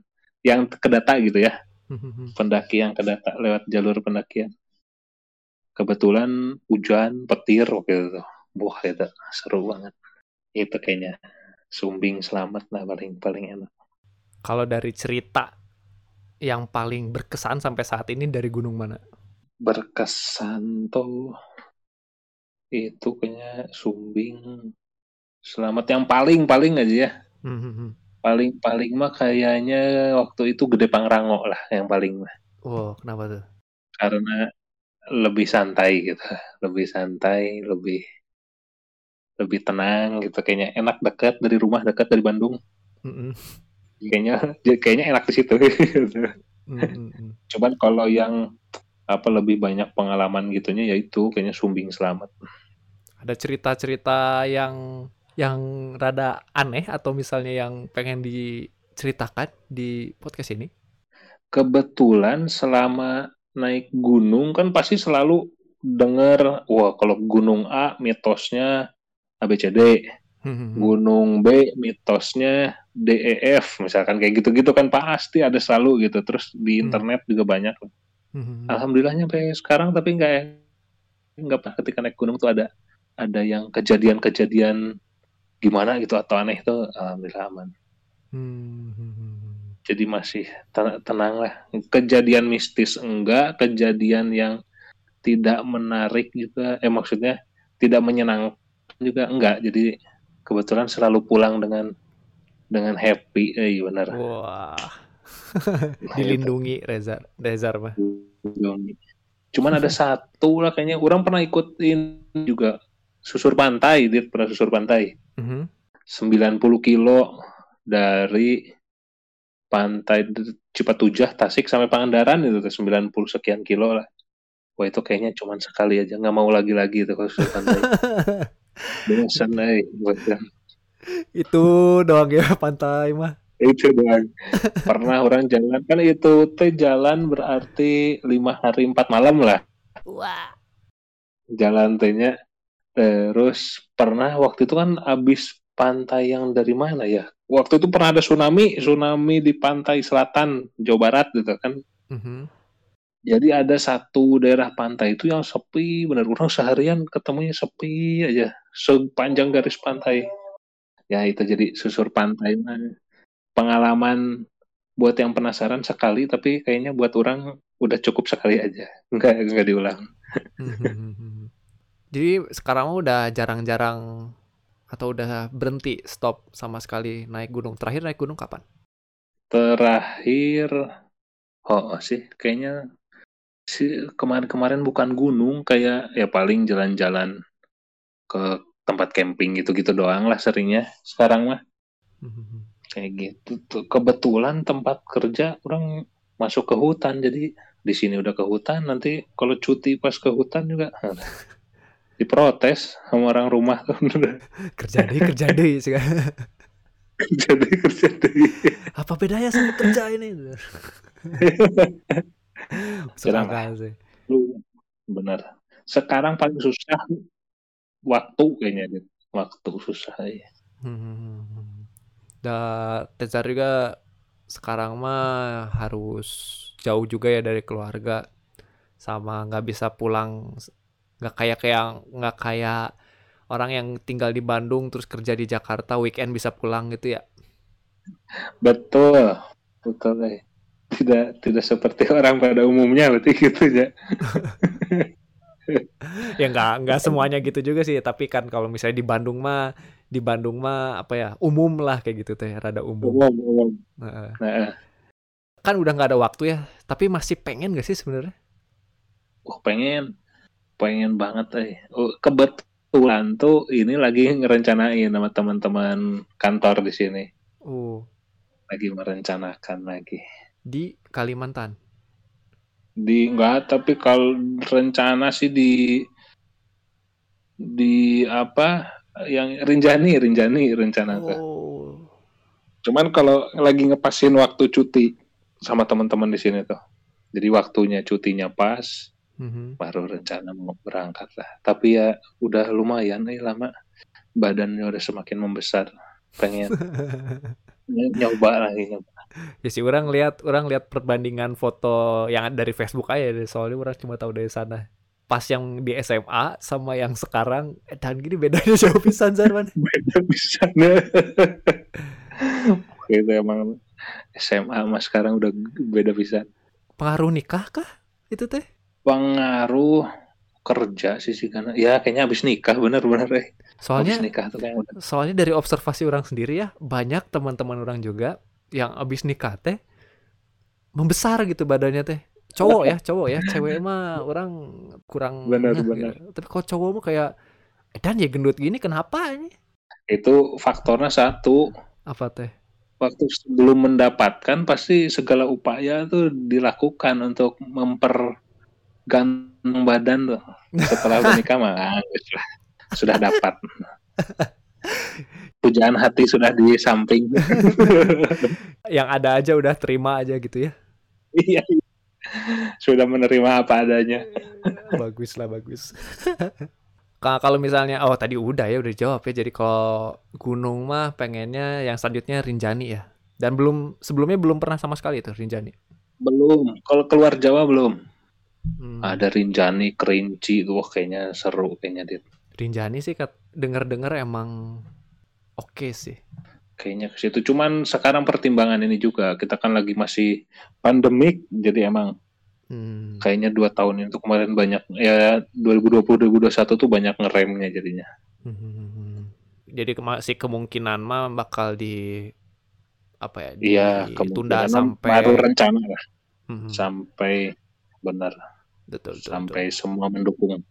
Yang kedata gitu ya, Mhm. pendaki yang kedata lewat jalur pendakian. Kebetulan hujan, petir waktu itu. Wah, itu seru banget. Itu kayaknya Sumbing selamat lah paling paling enak. Kalau dari cerita yang paling berkesan sampai saat ini dari gunung mana? berkesan tuh itu kayaknya Sumbing selamat. Yang paling paling aja ya. Mhm. paling paling mah kayaknya waktu itu Gede Pangrango lah yang paling mah. Wow, kenapa tuh? karena lebih santai gitu. Lebih santai lebih lebih tenang gitu. Kayaknya enak dekat dari rumah dekat dari Bandung. Mhm. kayaknya kayaknya enak di situ. Mhm. cuman kalau yang apa lebih banyak pengalaman gitunya yaitu kayaknya Sumbing selamat. Ada cerita-cerita yang yang rada aneh atau misalnya yang pengen diceritakan di podcast ini? kebetulan selama naik gunung kan pasti selalu dengar wah kalau gunung A mitosnya ABCD, Mhm. gunung B mitosnya DEF misalkan kayak gitu-gitu kan pasti ada selalu gitu. Terus di Hmm. internet juga banyak. Mhm. Alhamdulillahnya sampai sekarang tapi nggak nggak pernah ketika naik gunung tuh ada ada yang kejadian-kejadian gimana gitu atau aneh tuh alhamdulillah aman. Mhm. jadi masih ten- tenang lah. Kejadian mistis enggak, kejadian yang tidak menarik juga, eh maksudnya tidak menyenangkan juga enggak. Jadi kebetulan selalu pulang dengan dengan happy, eh benar. Wah. Dilindungi Reza, Rezar mah. Cuman ada satu lah kayaknya orang pernah ikutin juga susur pantai, dia pernah susur pantai. Mhm. 90 kilo dari pantai Cipatujah, Tasik sampai Pangandaran itu tuh 90 sekian kilo lah. Wah itu kayaknya cuman sekali aja nggak mau lagi-lagi itu kalau susur pantai. Bosan eh, bosan. Itu doang ya pantai mah. Itu doang. Pernah orang jalan kan itu teh jalan berarti lima hari empat malam lah Wah. jalan tehnya. Terus pernah waktu itu kan abis pantai yang dari mana ya? Waktu itu pernah ada tsunami, tsunami di pantai selatan Jawa Barat gitu kan. Mhm. Jadi ada satu daerah pantai itu yang sepi, bener orang seharian ketemunya sepi aja, sepanjang garis pantai. Ya itu jadi susur pantai pengalaman buat yang penasaran sekali, tapi kayaknya buat orang udah cukup sekali aja, nggak nggak diulang. Mhm. Jadi sekarang mah udah jarang-jarang atau udah berhenti stop sama sekali naik gunung. Terakhir naik gunung kapan? Terakhir, oh sih kayaknya sih kemarin-kemarin bukan gunung, kayak ya paling jalan-jalan ke tempat camping gitu-gitu doang lah seringnya. Sekarang mah Mhm. kayak gitu tuh kebetulan tempat kerja orang masuk ke hutan jadi di sini udah ke hutan nanti kalau cuti pas ke hutan juga diprotes sama orang rumah tuh Kerja deh, kerja deh. sih. jadi kerja deh Apa bedanya sama kerja ini? Akal sih. benar sekarang paling susah waktu kayaknya Dit. waktu susah ya Hmm. Dan Tezar juga sekarang mah harus jauh juga ya dari keluarga sama nggak bisa pulang nggak kayak kayak nggak kayak orang yang tinggal di Bandung terus kerja di Jakarta weekend bisa pulang gitu ya? Betul betul eh. tidak tidak seperti orang pada umumnya berarti gitu ya ya nggak nggak semuanya gitu juga sih tapi kan kalau misalnya di Bandung mah di Bandung mah apa ya umum lah kayak gitu teh rada umum. Umum umum. Heeh. nah kan udah nggak ada waktu ya tapi masih pengen gak sih sebenarnya? Wah pengen, pengen banget eh. Oh, kebetulan tuh ini lagi ngerencanain sama teman-teman kantor di sini, oh lagi merencanakan lagi. di Kalimantan Di enggak, tapi kalau rencana sih di di apa yang Rinjani, Rinjani rencana tuh. oh Cuman kalau lagi ngepasin waktu cuti sama teman-teman di sini tuh. Jadi waktunya cutinya pas, Mhm. baru rencana mau berangkat lah. Tapi ya udah lumayan nih lama. Badannya udah semakin membesar. Pengen ny- nyoba lagi nyoba. Ya sih orang lihat orang lihat perbandingan foto yang dari Facebook aja deh, soalnya orang cuma tahu dari sana. Pas yang di SMA sama yang sekarang, eh, dan gini bedanya jauh pisan Zarwan. Beda bisa. Gitu emang SMA mas sekarang udah beda bisa. Pengaruh nikah kah itu teh? Pengaruh kerja sih sih karena ya kayaknya abis nikah bener-bener eh. Soalnya Abis nikah tuh kayak udah soalnya dari observasi orang sendiri ya, banyak teman-teman orang juga yang abis nikah teh membesar gitu badannya teh. Cowok ya, cowok ya, cewek mah orang kurang Benar, ngeh benar. gitu. Tapi kalau cowok mah kayak "Eh, dan ya gendut gini kenapa ini? itu faktornya satu Apa teh? waktu sebelum mendapatkan pasti segala upaya tuh dilakukan untuk memperganteng badan tuh setelah menikah mah ah, sudah, sudah dapat pujaan hati sudah di samping Yang ada aja udah terima aja gitu ya. iya sudah menerima apa adanya bagus lah bagus. Ka- kalau misalnya oh tadi udah ya udah jawab ya. Jadi kalau gunung mah pengennya yang selanjutnya Rinjani ya. Dan belum sebelumnya belum pernah sama sekali itu Rinjani. belum kalau keluar Jawa belum Hmm, ada Rinjani Kerinci tuh wah, kayaknya seru kayaknya Dit. Rinjani sih kat, denger-denger emang oke sih. kayaknya ke situ. Cuman sekarang pertimbangan ini juga kita kan lagi masih pandemik, jadi emang Hmm, kayaknya dua tahun itu kemarin banyak ya 2020 2021 tuh banyak ngeremnya jadinya. hmm. Jadi ke- masih kemungkinan mah bakal di apa ya? Iya, ditunda sampai baru rencana lah Hmm, sampai benar betul, betul, betul. sampai semua mendukung.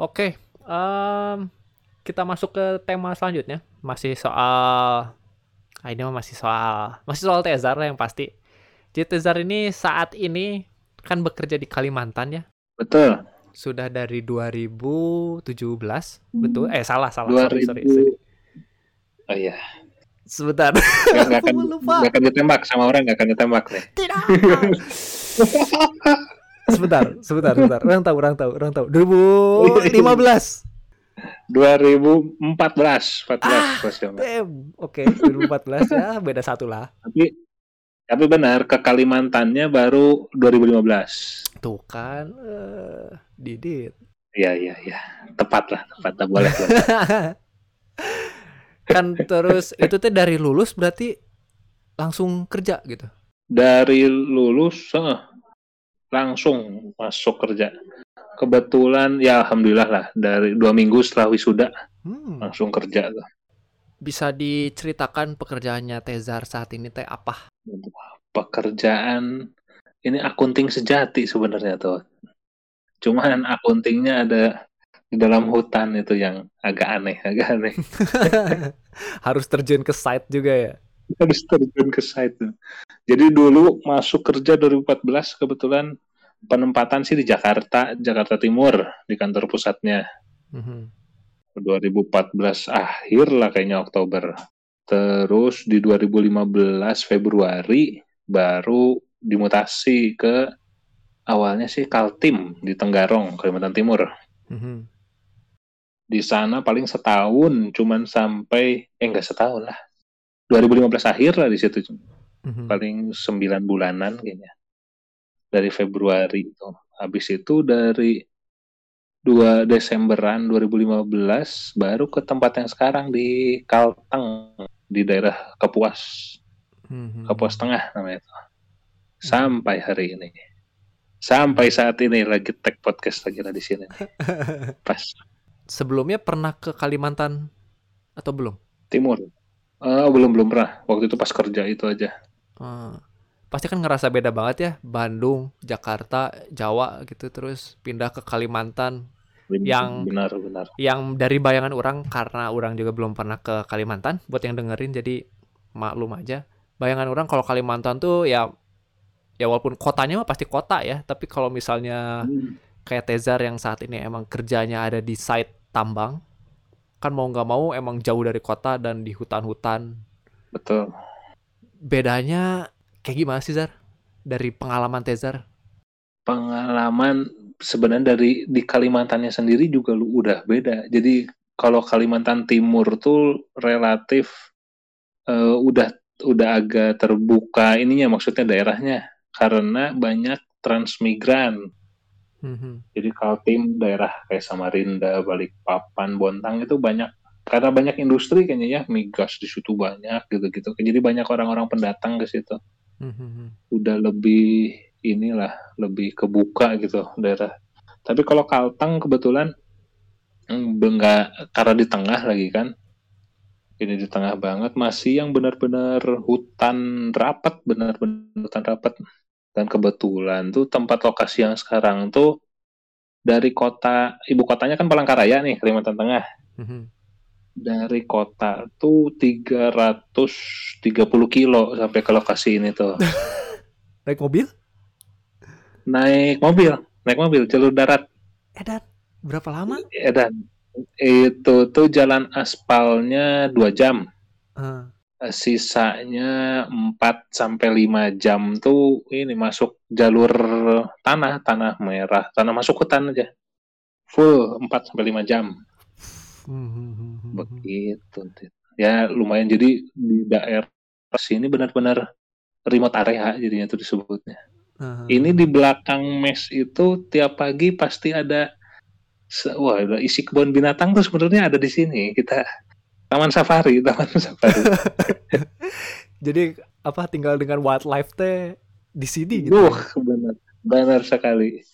Oke, em, kita masuk ke tema selanjutnya. Masih soal, ah, ini masih soal, masih soal Tezar yang pasti. Jadi Tezar ini saat ini kan bekerja di Kalimantan ya. Betul. Sudah dari 2017, betul? Eh salah salah. Sorry, 2000 sorry, sorry. Oh iya, Sebentar. nggak nggak akan lupa. nggak akan ditembak sama orang nggak akan ditembak nih. Tidak. sebentar, sebentar, sebentar. Orang tahu, orang tahu, orang tahu. 2015. 2014, 14 Ah. Oke, 2014 ya, beda satu lah. Tapi tapi benar ke Kalimantannya baru 2015. Tuh kan, eh, Didit. Iya iya iya, tepat lah, tepat lah boleh. boleh. kan terus itu teh dari lulus berarti langsung kerja gitu. Dari lulus eh, langsung masuk kerja. Kebetulan ya alhamdulillah lah dari dua minggu setelah wisuda Hmm. langsung kerja tuh. Bisa diceritakan pekerjaannya Tezar saat ini teh apa? Pekerjaan ini akunting sejati sebenarnya tuh. Cuman akuntingnya ada di dalam hutan itu yang agak aneh, agak aneh. Harus terjun ke site juga ya. Harus terjun ke site. Jadi dulu masuk kerja 2014 kebetulan penempatan sih di Jakarta, Jakarta Timur di kantor pusatnya. Mhm. 2014 akhir lah kayaknya Oktober. Terus di 2015 Februari baru dimutasi ke awalnya sih Kaltim di Tenggarong, Kalimantan Timur. Mhm. Di sana paling setahun, cuman sampai eh enggak setahun lah. 2015 akhir lah di situ, Mhm. paling 9 bulanan kayaknya. Dari Februari itu. Habis itu dari 2 Desemberan 2015 baru ke tempat yang sekarang di Kalteng di daerah Kapuas. Mhm. Kapuas Tengah namanya itu. Sampai hari ini. Sampai saat ini lagi tag podcast lagi lah di sini. Pas Sebelumnya pernah ke Kalimantan atau belum? Timur. Eh, belum belum pernah. Waktu itu pas kerja itu aja. Eh, pasti kan ngerasa beda banget ya Bandung, Jakarta, Jawa gitu terus pindah ke Kalimantan Yang- benar benar. yang dari bayangan orang karena orang juga belum pernah ke Kalimantan buat yang dengerin jadi maklum aja bayangan orang kalau Kalimantan tuh ya ya walaupun kotanya mah pasti kota ya tapi kalau misalnya kayak Tezar yang saat ini emang kerjanya ada di site tambang kan mau nggak mau emang jauh dari kota dan di hutan-hutan betul. Bedanya kayak gimana sih Zar? Dari pengalaman Tezar? Pengalaman sebenarnya dari di Kalimantannya sendiri juga lu udah beda. Jadi kalau Kalimantan Timur tuh relatif uh, udah udah agak terbuka ininya maksudnya daerahnya karena banyak transmigran. Mm-hmm. Jadi Kaltim daerah kayak Samarinda, Balikpapan, Bontang itu banyak karena banyak industri kayaknya ya migas di situ banyak gitu-gitu. Jadi banyak orang-orang pendatang ke situ. Mm-hmm. Udah lebih inilah lebih kebuka gitu daerah. Tapi kalau Kalteng kebetulan enggak hmm, karena di tengah lagi kan. Ini di tengah banget masih yang benar-benar hutan rapat, benar-benar hutan rapat. Dan kebetulan tuh tempat lokasi yang sekarang tuh dari kota ibu kotanya kan Palangkaraya nih Kalimantan Tengah. Mm-hmm. Dari kota tuh 330 kilo sampai ke lokasi ini tuh. naik mobil? Naik mobil, naik mobil jalur darat. Edan, berapa lama? Edan, itu tuh jalan aspalnya dua jam. Uh sisanya 4 sampai 5 jam tuh ini masuk jalur tanah, tanah merah, tanah masuk hutan aja. Full 4 sampai 5 jam. Begitu. Ya lumayan jadi di daerah sini benar-benar remote area jadinya tuh disebutnya. Uh-huh. Ini di belakang mes itu tiap pagi pasti ada wah isi kebun binatang tuh sebenarnya ada di sini. Kita Taman safari, taman safari. Jadi apa tinggal dengan wildlife teh di sini gitu. Uh, benar. Benar sekali.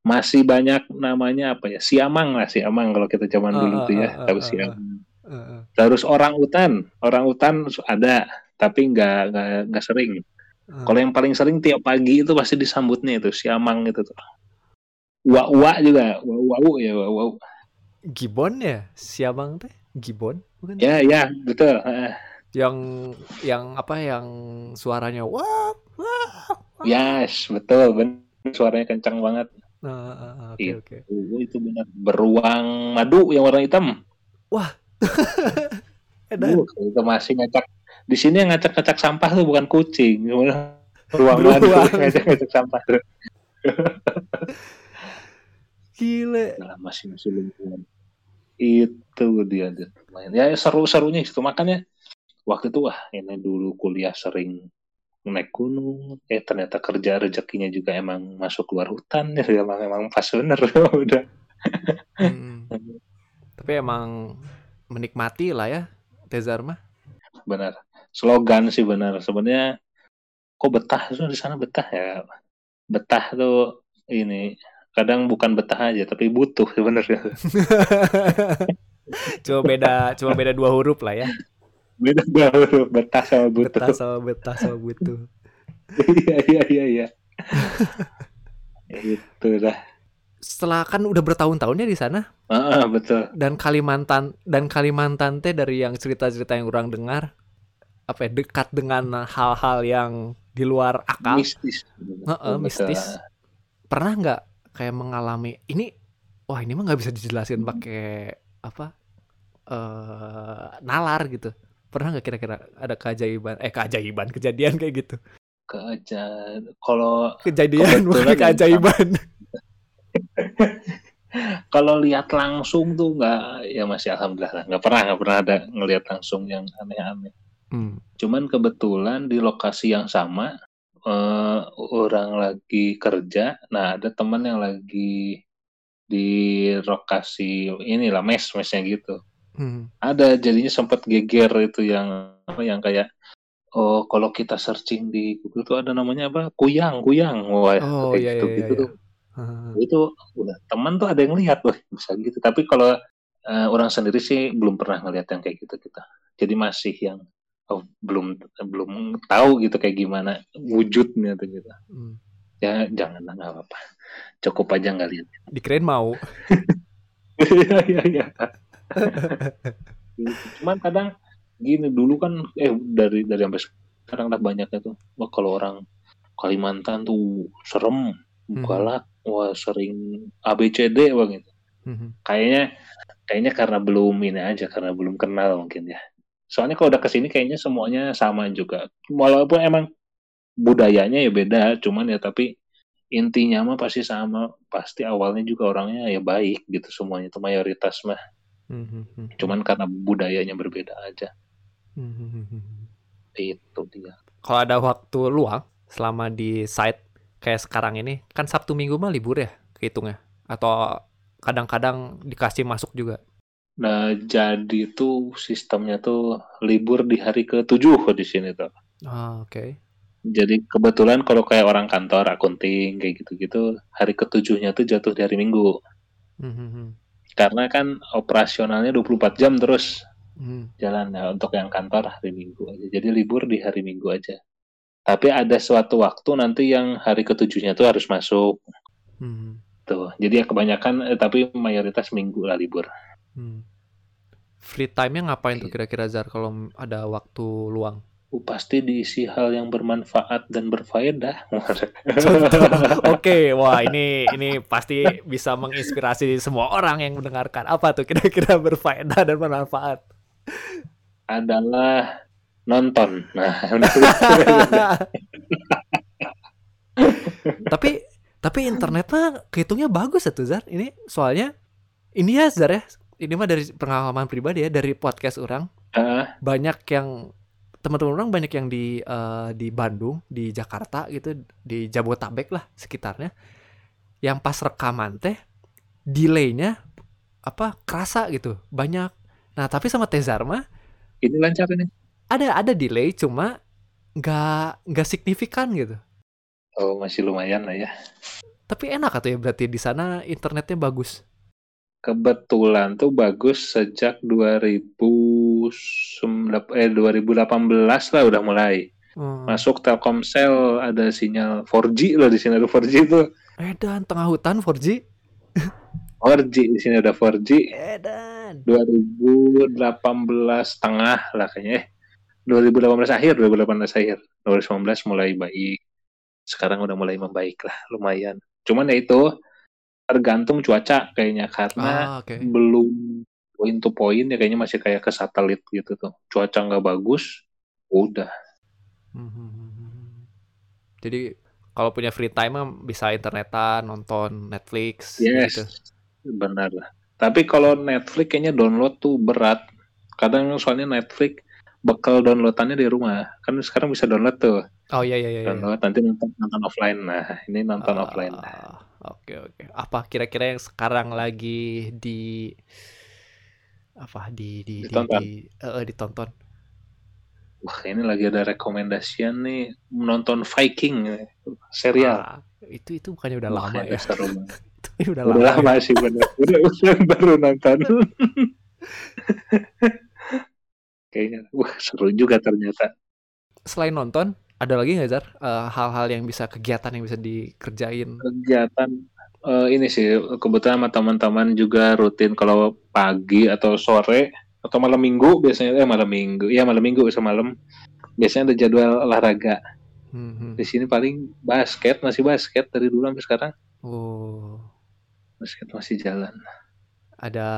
Masih banyak namanya apa ya? Siamang lah, siamang kalau kita zaman uh, dulu uh, tuh ya, uh, tahu uh, siamang. Uh, uh. Terus orang utan, orang utan ada, tapi nggak nggak nggak sering. Uh. Kalau yang paling sering tiap pagi itu pasti disambutnya itu siamang itu tuh. Wa-wa juga, wa-wa ya wa-wa. Gibon ya, siamang teh? Gibbon bukan? Ya ya betul. Yang yang apa yang suaranya wah wah. Yes betul benar suaranya kencang banget. Uh, uh, okay, itu, okay. itu benar beruang madu yang warna hitam. Wah. uh, itu masih ngacak. Di sini yang ngacak-ngacak sampah tuh bukan kucing, beruang madu ngacak-ngacak sampah. Gile. Nah, masih masih lingkungan itu dia main ya seru-serunya itu makanya waktu itu wah ini dulu kuliah sering naik gunung. Eh ternyata kerja rezekinya juga emang masuk luar hutan. Ya emang emang pas bener udah. Hmm. tapi emang menikmati lah ya Tezar mah. Benar. Slogan sih benar. Sebenarnya kok betah? Tuh di sana betah ya? Betah tuh ini kadang bukan betah aja tapi butuh sebenarnya. Cuma beda cuma beda dua huruf lah ya. Beda dua huruf betah sama butuh. Betah sama betah sama butuh. Iya iya iya iya. Itu dah setelah kan udah bertahun-tahun ya di sana. Ah, betul. Dan Kalimantan dan Kalimantan teh dari yang cerita-cerita yang orang dengar apa ya, dekat dengan hal-hal yang di luar akal. Mistis. Uh -uh, mistis pernah nggak kayak mengalami ini wah ini mah nggak bisa dijelasin pakai apa uh, nalar gitu. Pernah nggak kira-kira ada keajaiban eh keajaiban kejadian kayak gitu? Keajaiban kalau kejadian bukan keajaiban. Kalau lihat langsung tuh nggak ya masih alhamdulillah nggak pernah nggak pernah ada ngelihat langsung yang aneh-aneh. Hmm. cuman kebetulan di lokasi yang sama uh, orang lagi kerja, nah ada teman yang lagi di lokasi inilah mes mesnya gitu. Hmm. Ada jadinya sempat geger itu yang apa yang kayak oh kalau kita searching di Google tuh ada namanya apa kuyang kuyang wah oh, kayak iya, gitu iya, gitu iya. tuh hmm. itu udah teman tuh ada yang lihat loh bisa gitu tapi kalau uh, orang sendiri sih belum pernah ngelihat yang kayak gitu kita jadi masih yang oh, belum belum tahu gitu kayak gimana wujudnya tuh gitu. Hmm. Ya jangan nggak apa-apa. Cukup aja nggak lihat. Dikirain mau. Iya iya iya. Cuman kadang gini dulu kan eh dari dari sampai sekarang udah banyak itu. Wah kalau orang Kalimantan tuh serem, hmm. galak, wah sering ABCD bang gitu. Hmm. Kayaknya kayaknya karena belum ini aja karena belum kenal mungkin ya Soalnya kalau udah ke sini kayaknya semuanya sama juga. Walaupun emang budayanya ya beda, cuman ya tapi intinya mah pasti sama. Pasti awalnya juga orangnya ya baik gitu semuanya itu mayoritas mah. Mhm. Cuman karena budayanya berbeda aja. Mhm. Itu dia. Kalau ada waktu luang selama di site kayak sekarang ini, kan Sabtu Minggu mah libur ya kehitungnya? Atau kadang-kadang dikasih masuk juga? Nah, jadi tuh sistemnya tuh libur di hari ke-7 di sini tuh. Ah, oke. Jadi kebetulan kalau kayak orang kantor akunting kayak gitu-gitu, hari ketujuhnya tuh jatuh di hari Minggu. Mhm. Karena kan operasionalnya 24 jam terus Mhm. jalan ya untuk yang kantor hari Minggu aja. Jadi libur di hari Minggu aja. Tapi ada suatu waktu nanti yang hari ketujuhnya tuh harus masuk Mhm. tuh. Jadi ya kebanyakan eh, tapi mayoritas Minggu lah libur. Hmm. Free time-nya ngapain tuh Gitu. kira-kira Zar kalau ada waktu luang? Uh, pasti diisi hal yang bermanfaat dan berfaedah. Contoh. Oke, wah ini ini pasti bisa menginspirasi semua orang yang mendengarkan. Apa tuh kira-kira berfaedah dan bermanfaat? adalah nonton. Nah, tapi tapi internet mah kehitungnya bagus ya tuh Zar. Ini soalnya ini ya Zar ya. Ini mah dari pengalaman pribadi ya dari podcast orang Ah, banyak yang teman-teman orang banyak yang di eh, di Bandung, di Jakarta gitu, di Jabotabek lah sekitarnya. Yang pas rekaman teh delaynya apa kerasa gitu, banyak. Nah, tapi sama Tezar mah ini lancar ini. ada ada delay cuma nggak nggak signifikan gitu. Oh, masih lumayan lah ya. Tapi enak atau ya berarti di sana internetnya bagus. Kebetulan tuh bagus sejak 2009 eh 2018 lah udah mulai. Hmm. Masuk Telkomsel ada sinyal 4G loh di sini ada 4G tuh. Edan tengah hutan 4G. 4G di sini ada 4G. Edan. 2018 tengah lah kayaknya. Eh, 2018 akhir, 2018 akhir. 2019 mulai baik. Sekarang udah mulai membaik lah, lumayan. Cuman ya itu tergantung cuaca kayaknya karena Ah, oke. belum point to point ya kayaknya masih kayak ke satelit gitu tuh. Cuaca nggak bagus, udah. Hmm. Jadi kalau punya free time bisa internetan, nonton Netflix Yes, gitu. benar lah. Tapi kalau Netflix kayaknya download tuh berat. Kadang soalnya Netflix bekal downloadannya di rumah. Kan sekarang bisa download tuh. Oh iya iya iya. iya. Download nanti nonton, nonton offline. Nah, ini nonton offline. Ah, Oke oke. Apa kira-kira yang sekarang lagi di apa di di di, Ditonton. di- eh, eh, ditonton? Wah, ini lagi ada rekomendasian nih menonton Viking eh, serial. Ah, itu itu bukannya udah Wah, lama ya? seru. Itu udah, Udah lama. ya? sih bener. Udah, udah baru nonton. Kayaknya, wah seru juga ternyata. Selain nonton, ada lagi nggak Zar Eh, hal-hal yang bisa kegiatan yang bisa dikerjain? Kegiatan eh, ini sih kebetulan sama teman-teman juga rutin kalau pagi atau sore atau malam minggu biasanya eh malam minggu ya malam minggu bisa malam biasanya ada jadwal olahraga Hmm, hmm. di sini paling basket masih basket dari dulu sampai sekarang Oh, basket masih jalan ada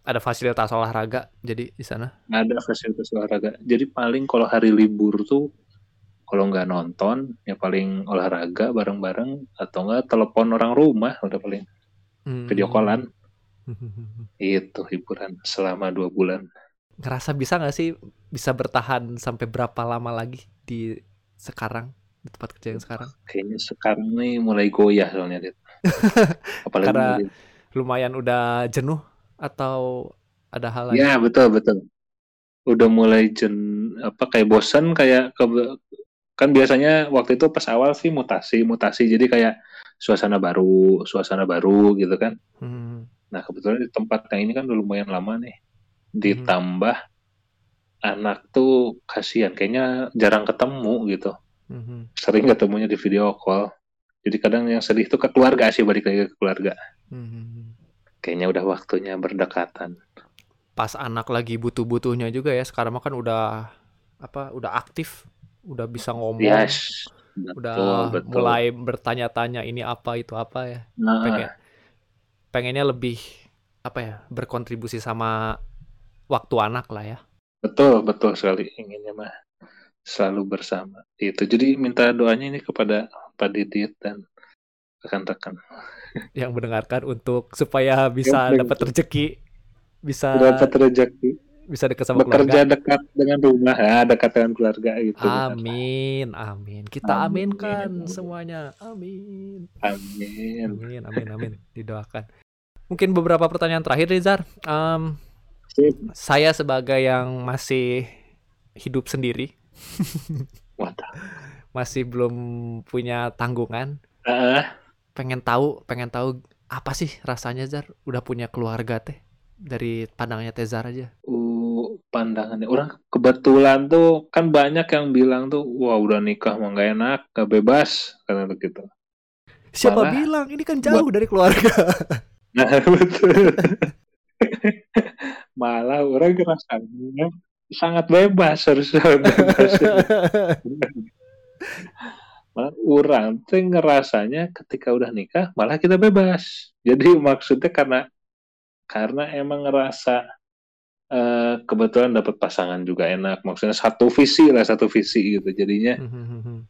ada fasilitas olahraga jadi di sana. ada fasilitas olahraga jadi paling kalau hari libur tuh kalau nggak nonton ya paling olahraga bareng-bareng atau nggak telepon orang rumah udah paling Hmm. video callan itu hiburan selama dua bulan Ngerasa bisa nggak sih bisa bertahan sampai berapa lama lagi di sekarang di tempat kerja yang sekarang? kayaknya sekarang nih mulai goyah soalnya Dit. apalagi Karena mulai- Lumayan udah jenuh atau ada hal lain? ya betul betul udah mulai jen apa kayak bosan kayak ke- kan biasanya waktu itu pas awal sih mutasi mutasi. Jadi kayak suasana baru suasana baru gitu kan. Hmm. nah kebetulan di tempat yang ini kan udah lumayan lama nih. Ditambah anak tuh kasihan kayaknya jarang ketemu gitu. Mhm. sering ketemunya di video call. Jadi kadang yang sedih tuh ke keluarga sih balik lagi ke keluarga. Mhm. kayaknya udah waktunya berdekatan. Pas anak lagi butuh-butuhnya juga ya sekarang kan udah apa udah aktif, udah bisa ngomong, yes udah betul betul mulai bertanya-tanya ini apa itu apa ya. nah, Pengen pengennya lebih apa ya berkontribusi sama waktu anak lah ya. Betul, betul sekali inginnya mah selalu bersama. Itu. Jadi minta doanya ini kepada Pak Didit dan rekan-rekan yang mendengarkan untuk supaya bisa dapat rezeki, bisa dapat rezeki, bisa dekat sama bekerja keluarga. dekat dengan rumah, ya, dekat dengan keluarga gitu. Amin, amin. Kita Amin. aminkan semuanya. Amin. Amin. Amin, amin, amin. Didoakan. Mungkin beberapa pertanyaan terakhir, Rizar. Sip. saya sebagai yang masih hidup sendiri, masih belum punya tanggungan, Ah, pengen tahu, pengen tahu apa sih rasanya Zar udah punya keluarga teh dari pandangnya Tezar aja. uh, pandangannya orang kebetulan tuh kan banyak yang bilang tuh wah udah nikah mah nggak enak gak bebas karena begitu Siapa Malah- bilang ini kan jauh dari keluarga. nah betul malah orang ngerasanya sangat bebas harusnya bebas. malah orang tuh ngerasanya ketika udah nikah malah kita bebas jadi maksudnya karena karena emang ngerasa eh, kebetulan dapat pasangan juga enak. Maksudnya satu visi lah satu visi gitu. Jadinya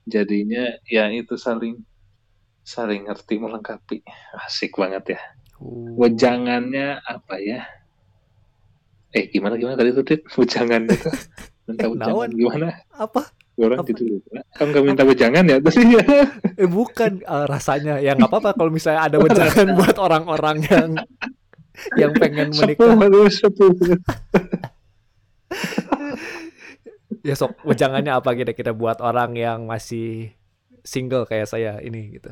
jadinya ya itu saling saling ngerti melengkapi. Asik banget ya. Uh, wejangannya apa ya? Eh gimana gimana tadi tuh dit? Wejangan itu. Minta wejangan Naon? gimana? Apa? orang Apa? gitu kamu nggak minta wejangan ya tadi. Ya Eh bukan. Eh, rasanya. Ya nggak apa-apa kalau misalnya ada wejangan buat orang-orang yang yang pengen menikah. Sepuh, aduh, sepuh. Ya sok wejangannya apa kira-kira buat orang yang masih single kayak saya ini gitu.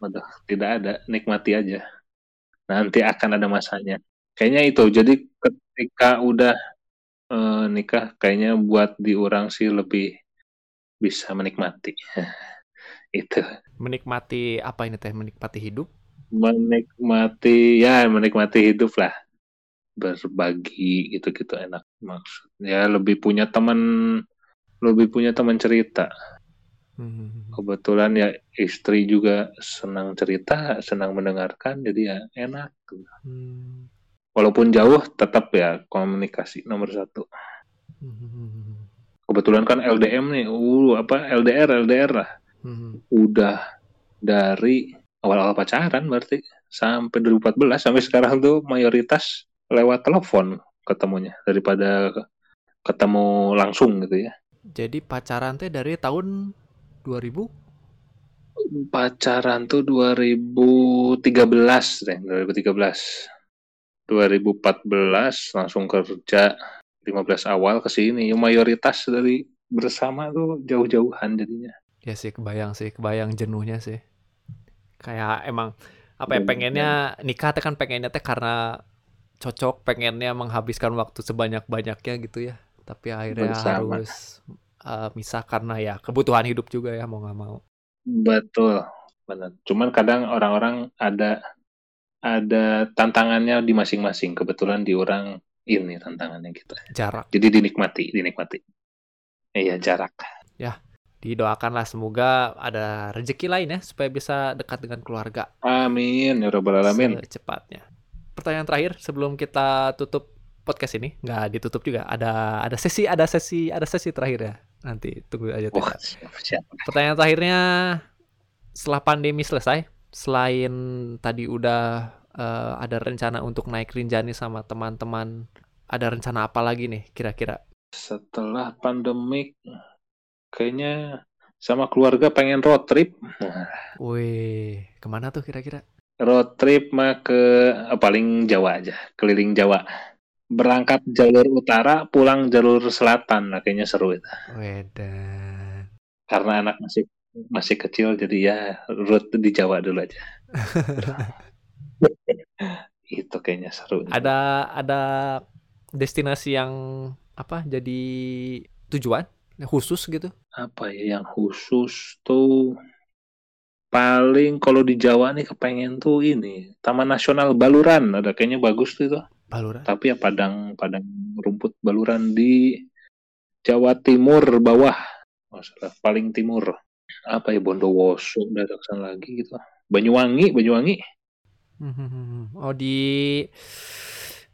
Waduh, tidak ada nikmati aja nanti akan ada masanya kayaknya itu jadi ketika udah eh, nikah kayaknya buat di orang sih lebih bisa menikmati itu Menikmati apa ini teh? Menikmati hidup. Menikmati ya menikmati hidup lah berbagi gitu-gitu enak maksudnya lebih punya teman lebih punya teman cerita Hmm. kebetulan ya istri juga senang cerita senang mendengarkan jadi ya enak Hmm. walaupun jauh tetap ya komunikasi nomor satu Hmm. kebetulan kan LDM nih uh apa LDR LDR lah Hmm. udah dari awal-awal pacaran berarti sampai 2014 sampai sekarang tuh mayoritas lewat telepon ketemunya daripada ketemu langsung gitu ya. Jadi pacaran teh dari tahun 2000? Pacaran tuh 2013 deh, 2013. 2014 langsung kerja 15 awal ke sini. Ya, mayoritas dari bersama tuh jauh-jauhan jadinya. Ya sih kebayang sih, kebayang jenuhnya sih. Kayak emang apa ya Jenuhnya. pengennya nikah teh kan pengennya teh karena cocok, pengennya menghabiskan waktu sebanyak-banyaknya gitu ya. Tapi akhirnya Bersama. harus uh, misah karena ya kebutuhan hidup juga ya mau nggak mau. Betul, benar. Cuman kadang orang-orang ada ada tantangannya di masing-masing. Kebetulan di orang ini tantangannya gitu. Jarak. Jadi dinikmati, dinikmati. Iya jarak. Didoakanlah semoga ada rezeki lain ya supaya bisa dekat dengan keluarga Amin ya robbal alamin. secepatnya. Pertanyaan terakhir sebelum kita tutup podcast ini, nggak ditutup juga. Ada ada sesi, ada sesi, ada sesi terakhir ya. Nanti tunggu aja. Siap, siap. Pertanyaan terakhirnya setelah pandemi selesai, selain tadi udah eh, ada rencana untuk naik Rinjani sama teman-teman, ada rencana apa lagi nih kira-kira? Setelah pandemik, kayaknya sama keluarga pengen road trip. Wih, ke mana tuh kira-kira? Road trip mah ke eh, paling Jawa aja, keliling Jawa. Berangkat jalur utara, pulang jalur selatan. Nah, kayaknya seru itu. Wedan. Karena anak masih masih kecil, jadi ya road di Jawa dulu aja. Itu kayaknya seru. Ada ada destinasi yang apa? Jadi tujuan khusus gitu? Apa ya yang khusus tuh paling kalau di Jawa nih kepengen tuh ini Taman Nasional Baluran ada kayaknya bagus tuh itu Baluran. tapi ya padang padang rumput Baluran di Jawa Timur bawah masalah paling timur apa ya Bondowoso udah ada lagi gitu Banyuwangi Banyuwangi Hmm, Oh di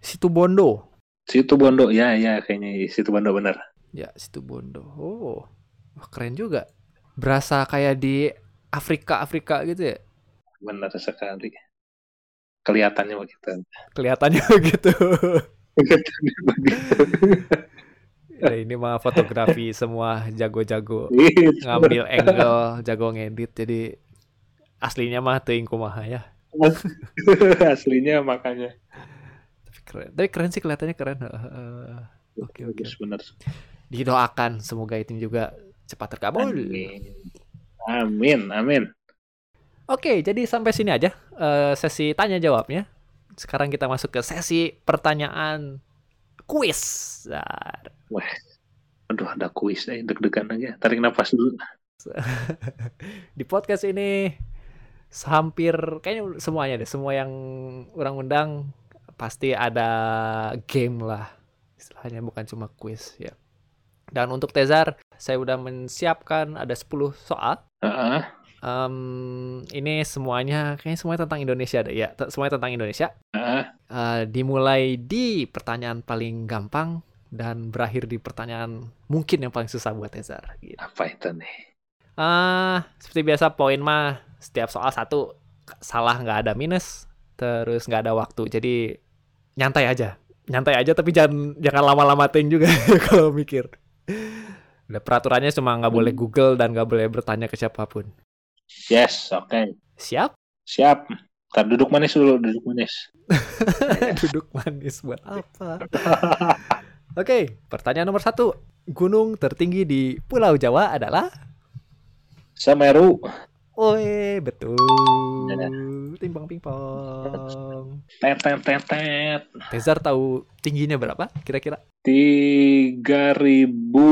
situ Bondo. Situ Bondo, ya ya kayaknya situ Bondo bener. Ya, situ Bondo. Oh, wah, keren juga. Berasa kayak di Afrika Afrika gitu ya. Benar sekali. Kelihatannya begitu. Kelihatannya begitu. Kelihatannya begitu. Ya, ini mah fotografi semua jago-jago Gitu. ngambil angle, jago ngedit. Jadi aslinya mah teuing kumaha ya. Aslinya makanya. Tapi keren. Tapi keren sih kelihatannya keren. Oke, oke. Bagus bener. Didoakan semoga itu juga cepat terkabul. Amin. Amin, amin. Oke, jadi sampai sini aja eh, sesi tanya jawabnya. Sekarang kita masuk ke sesi pertanyaan kuis. Zar. Aduh, ada kuis eh deg-degan lagi. Tarik nafas dulu. Di podcast ini hampir kayaknya semuanya deh, semua yang orang undang pasti ada game lah. Istilahnya bukan cuma kuis ya. Dan untuk Tezar, saya udah menyiapkan ada 10 soal. Heeh. Em, ini semuanya kayaknya semuanya tentang Indonesia deh ya, semuanya tentang Indonesia. Heeh. Eh, dimulai di pertanyaan paling gampang dan berakhir di pertanyaan mungkin yang paling susah buat Tezar. Gitu. Apa itu nih? Ah, seperti biasa poin mah setiap soal satu salah nggak ada minus, terus nggak ada waktu. Jadi nyantai aja, nyantai aja tapi jangan jangan lama-lama ting juga kalau mikir. Udah peraturannya cuma nggak boleh Google dan nggak boleh bertanya ke siapa pun. Yes, oke. Siap? Siap. Ntar duduk manis dulu, duduk manis. Duduk manis buat apa? Oke, pertanyaan nomor satu. Gunung tertinggi di Pulau Jawa adalah? Semeru. Oi, betul. Ya. Timbang pingpong. Tet, tet, tet, tet. Tezar tahu tingginya berapa kira-kira? Tiga ribu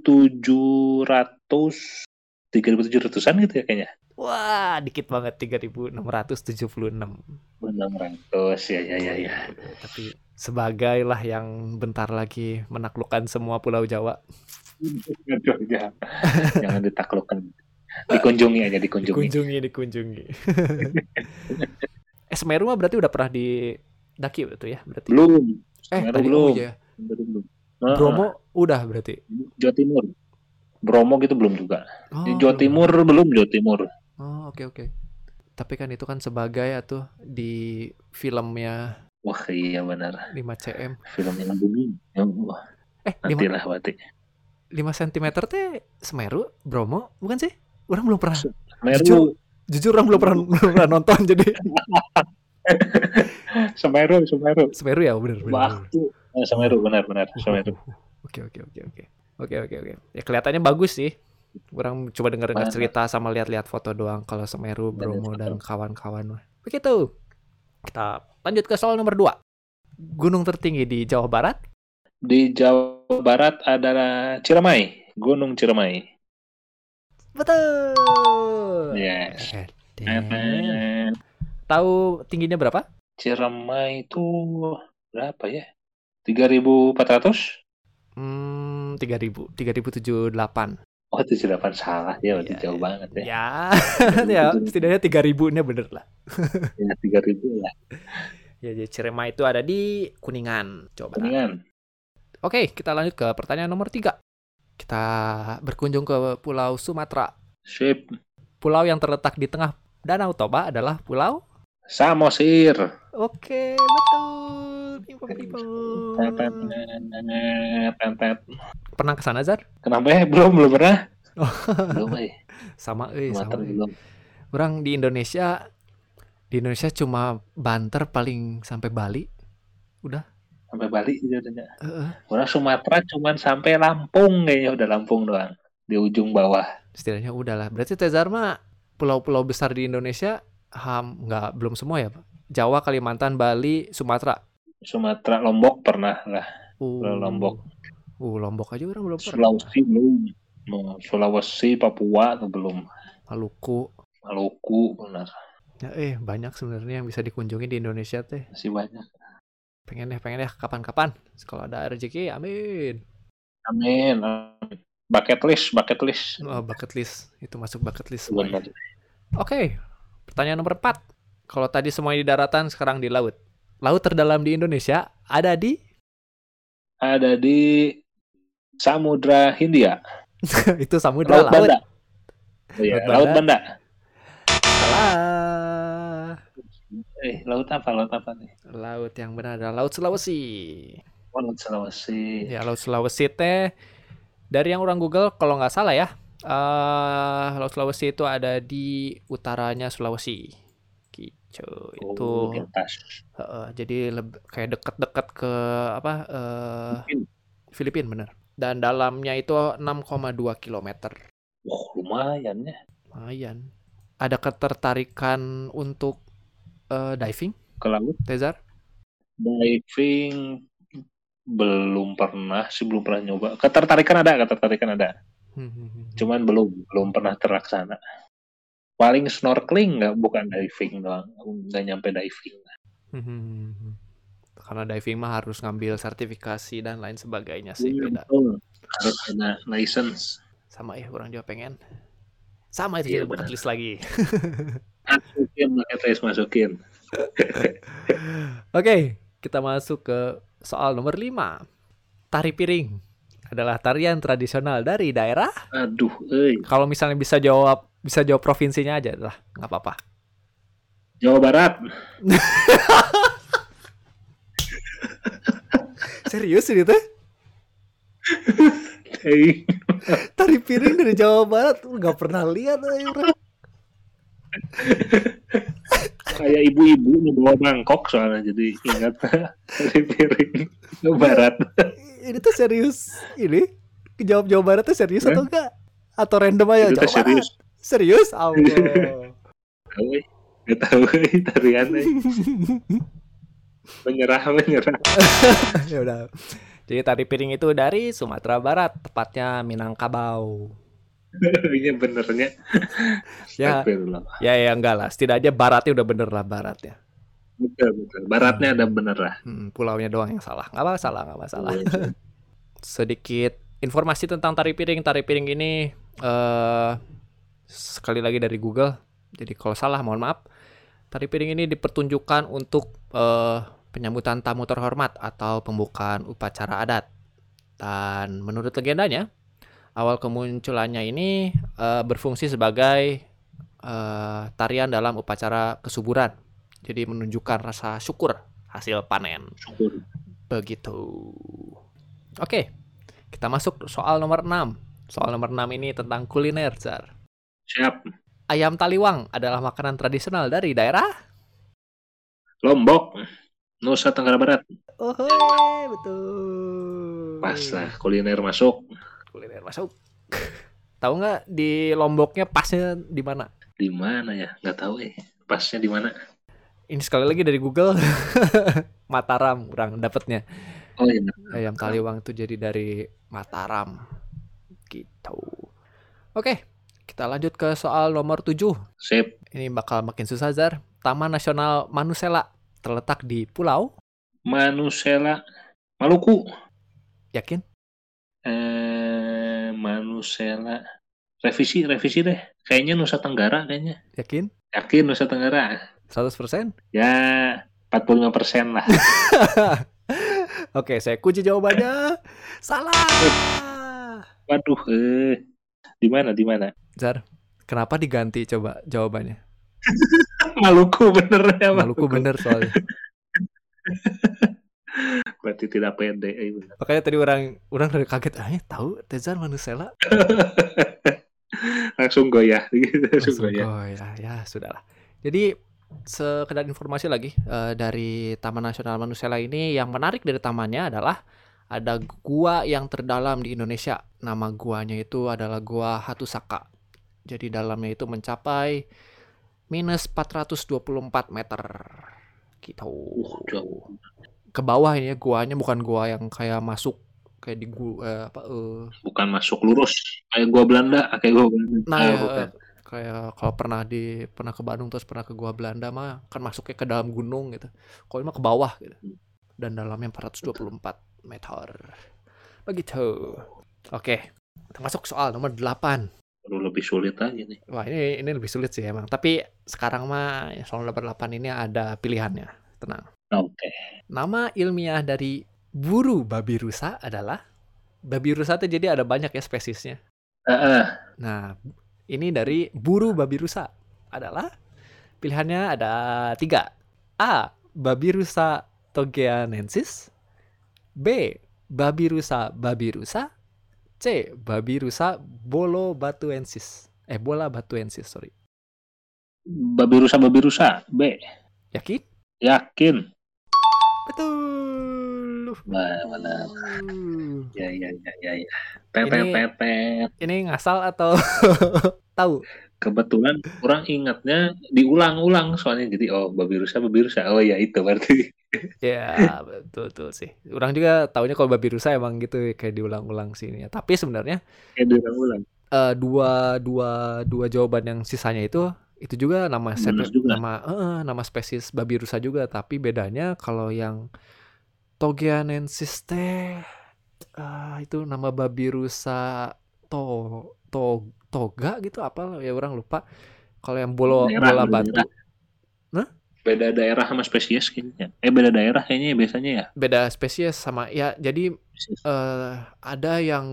tujuh ratus tiga ribu tujuh ratusan gitu ya kayaknya. Wah, dikit banget 3676. Enam ratus ya ya ya ya. Tapi sebagai lah yang bentar lagi menaklukkan semua Pulau Jawa. Jangan, jangan ditaklukkan. Dikunjungi aja, dikunjungi. Dikunjungi, dikunjungi. eh, Semeru mah berarti udah pernah didaki itu ya, berarti. Belum. Eh, Semeru tadi belum. oh iya. Semeru belum. Bromo udah berarti. Jawa Timur. Bromo gitu belum juga. Oh, Di Jawa belum. Timur belum Jawa Timur. Oh, oke oke. Tapi kan itu kan sebagai atuh di filmnya Wah iya benar. 5 cm. Film yang booming. Ya, wah, Eh, 5, nantilah berarti. 5 cm teh Semeru, Bromo, bukan sih? Orang belum pernah. Semeru. Jujur. Jujur orang belum pernah, belum pernah nonton jadi Semeru, Semeru. Semeru ya, bener. bener. Waktu. Eh, Semeru benar benar Semeru. Oke oke oke oke. Oke oke oke. Ya kelihatannya bagus sih. Orang coba dengar Mana? cerita sama lihat-lihat foto doang kalau Semeru, Bromo dan kawan-kawan. Begitu. Kita lanjut ke soal nomor 2. Gunung tertinggi di Jawa Barat? Di Jawa Barat adalah Ciremai, Gunung Ciremai. Betul. Yes. Damn. Tahu tingginya berapa? Ciremai itu berapa ya? 3.400? Hmm, 3000, 3078. Oh, 78 salah ya, udah Iya, jauh iya. banget ya. Ya, ya setidaknya 3000-nya bener lah. Ya, 3.000 lah. Ya, jadi Ciremai itu ada di Kuningan, Barat. Kuningan. Oke, kita lanjut ke pertanyaan nomor tiga. Kita berkunjung ke Pulau Sumatera. Sip. Pulau yang terletak di tengah Danau Toba adalah Pulau. Samosir. Oke, betul. Pernah ke sana, Zar? Kenapa ya? Belum, belum pernah. Oh. Belum, eh. Sama, eh, sama. Eh. belum. Orang di Indonesia, di Indonesia cuma Banter paling sampai Bali. Sampai Bali gitu adanya. Heeh. Orang Sumatera cuman sampai Lampung kayaknya udah Lampung doang. Di ujung bawah. setidaknya udahlah. Berarti Tezar mah pulau-pulau besar di Indonesia ham nggak belum semua ya, Pak? Jawa, Kalimantan, Bali, Sumatera. Sumatera, Lombok pernah lah. Uh, Pulau Lombok. Uh, Lombok aja orang belum pernah. Sulawesi belum. Sulawesi, Papua tuh belum. Maluku. Maluku benar. Ya, eh banyak sebenarnya yang bisa dikunjungi di Indonesia teh. Masih banyak. Pengen deh, pengen deh kapan-kapan. Kalau ada rezeki, amin. Amin. Bucket list, bucket list. Oh, bucket list. Itu masuk bucket list. Oke, pertanyaan nomor 4. Kalau tadi semuanya di daratan, sekarang di laut. Laut terdalam di Indonesia ada di Ada di Samudra Hindia. itu samudra Laut laut. Banda. Oh, iya, Laut Laut Banda. Salah. Eh, laut apa? Laut apa nih? Laut yang benar adalah Laut Sulawesi. Oh, Laut Sulawesi. Ya, Laut Sulawesi teh dari yang orang Google kalau nggak salah ya, eh Laut Sulawesi itu ada di utaranya Sulawesi. Gitu. Itu Oh, atas. heeh, jadi leb- kayak dekat-dekat ke apa eh Mungkin. Filipina bener. Dan dalamnya itu 6,2 km. Wah, lumayan ya. Lumayan. Ada ketertarikan untuk eh, diving, Ke laut. Tezar? Diving belum pernah sih belum pernah nyoba. Ketertarikan ada, ketertarikan ada. Hmm, Cuman belum belum pernah terlaksana. Paling snorkeling nggak bukan diving doang, nggak nyampe diving. Hmm. Karena diving mah harus ngambil sertifikasi dan lain sebagainya sih Iya, beda. betul. Harus ada license. Sama ya orang juga pengen. Sama itu jadi bucket benar. list lagi. Masukin list masukin. Oke, kita masuk ke soal nomor 5. Tari piring adalah tarian tradisional dari daerah. Aduh, eh Kalau misalnya bisa jawab bisa jawab provinsinya aja lah, nggak apa-apa. Jawa Barat. Serius ini teh? Tari piring dari Jawa Barat nggak pernah lihat orang. Kayak ibu-ibu bawa mangkok soalnya jadi ingat dari piring Jawa Barat. Ini tuh serius ini? Jawab Jawa Barat tuh serius atau enggak? Atau random aja Itu serius. Serius? Allah. Tahu eh. Nggak tahu eh, tarian eh. Menyerah, menyerah. ya udah. Jadi tari piring itu dari Sumatera Barat, tepatnya Minangkabau. Ini benernya. Ya, ya ya enggak lah. Setidaknya baratnya udah bener lah baratnya. Betul, betul. Baratnya ada bener lah. Hmm, pulaunya doang yang salah. Nggak masalah, nggak masalah. Iya. Sedikit informasi tentang tari piring. Tari piring ini eh sekali lagi dari Google. Jadi kalau salah mohon maaf. Tari piring ini dipertunjukkan untuk eh, penyambutan tamu terhormat atau pembukaan upacara adat. Dan menurut legendanya, awal kemunculannya ini eh, berfungsi sebagai eh, tarian dalam upacara kesuburan. Jadi menunjukkan rasa syukur hasil panen. Syukur. Begitu. Oke, kita masuk soal nomor 6. Soal nomor 6 ini tentang kuliner, Zar. Siap. Ayam taliwang adalah makanan tradisional dari daerah? Lombok. Nusa Tenggara Barat. Oh, hei, betul. Pas lah kuliner masuk. Kuliner masuk. Tahu nggak di Lomboknya pasnya di mana? Di mana ya? Nggak tahu eh. Pasnya di mana? Ini sekali lagi dari Google. Mataram, orang dapetnya. Oh iya. Ayam taliwang itu jadi dari Mataram. Gitu. Oke, kita lanjut ke soal nomor 7. Sip. Ini bakal makin susah, Zar. Taman Nasional Manusela terletak di pulau, Manusela. Maluku. yakin? Eh, Manusela. Revisi, revisi deh. Kayaknya Nusa Tenggara kayaknya. Yakin? Yakin Nusa Tenggara. 100%? Ya, 45 persen lah. Oke, saya kunci jawabannya. Salah. Waduh, eh. Di mana, di mana? Zar, kenapa diganti coba jawabannya? Maluku bener ya, Maluku bener soalnya. Berarti tidak pede. Bener. Makanya tadi orang orang dari kaget, ah ya tahu Tezar Manusela. Langsung goyah. Gitu, Langsung goyah. ya, ya sudahlah. Jadi sekedar informasi lagi eh, dari Taman Nasional Manusela ini yang menarik dari tamannya adalah ada gua yang terdalam di Indonesia. Nama guanya itu adalah Gua Hatusaka. Jadi dalamnya itu mencapai minus 424 meter. Gitu. Uh, jauh. Ke bawah ini ya guanya bukan gua yang kayak masuk kayak di gua eh, apa eh, Bukan masuk lurus. Kayak gua Belanda. Kayak gua Belanda. Nah, Ah, ya, bukan. kayak kalau pernah di pernah ke Bandung terus pernah ke Gua Belanda mah kan masuknya ke dalam gunung gitu. Kalau ini mah ke bawah gitu. Dan dalamnya 424 meter. Begitu. Oke. Kita masuk soal nomor 8. Perlu lebih sulit lagi nih. Wah, ini ini lebih sulit sih emang. Tapi sekarang mah soal nomor 8 ini ada pilihannya. Tenang. Oke. Nama ilmiah dari buru babi rusa adalah babi rusa itu jadi ada banyak ya spesiesnya. Heeh. Nah, ini dari buru babi rusa adalah pilihannya ada tiga. A. Babi rusa togeanensis. B. Babi rusa babi rusa. C. Babi rusa bolobatuensis. Eh, bola batuensis, sorry. babi rusa babi rusa B Yakin? yakin Betul. Benar. Uh. ya ya ya ya ya pet Ini- Ini ngasal atau tahu? kebetulan orang ingatnya diulang-ulang soalnya jadi oh babi rusa babi rusa oh ya itu berarti Ya, betul betul sih. Orang juga taunya kalau babi rusa emang gitu kayak diulang-ulang sih ini. Tapi sebenarnya kayak diulang-ulang eh, dua dua dua jawaban yang sisanya itu itu juga nama sepe- juga. nama eh, nama spesies babi rusa juga. Tapi bedanya kalau yang Togianensis teh eh, itu nama babi rusa to to toga gitu apa ya orang lupa. Kalau yang bolo Daerah, bola batu. Daerah. beda daerah sama spesies kayaknya. Eh beda daerah kayaknya ya biasanya ya? Beda spesies sama ya jadi eh ada yang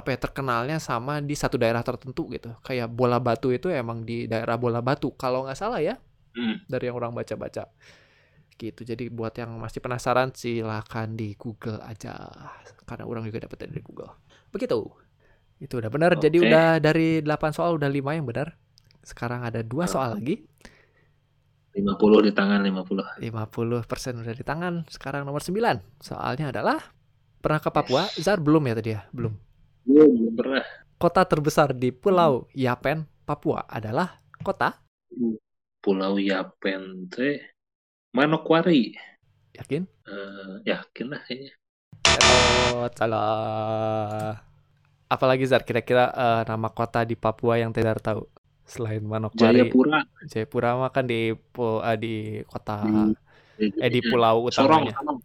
apa ya terkenalnya sama di satu daerah tertentu gitu kayak bola batu itu emang di daerah bola batu kalau nggak salah ya Hmm. dari yang orang baca-baca gitu jadi buat yang masih penasaran silahkan di Google aja karena orang juga dapat dari Google begitu itu udah benar jadi Oke. udah dari 8 soal udah lima yang benar sekarang ada dua soal lagi 50 di tangan 50 50% udah di tangan. Sekarang nomor 9. Soalnya adalah pernah ke Papua? Zar belum ya tadi ya? Belum. Gue belum pernah Kota terbesar di Pulau Yapen, Papua adalah kota Pulau Yapen teh Manokwari yakin? Eh, yakin lah kayaknya Oh, salah. Apalagi Zar kira-kira eh, nama kota di Papua yang tidak tahu selain Manokwari? Jayapura Jayapura mah kan di eh, di kota Di- eh di pulau utamanya. Sorong.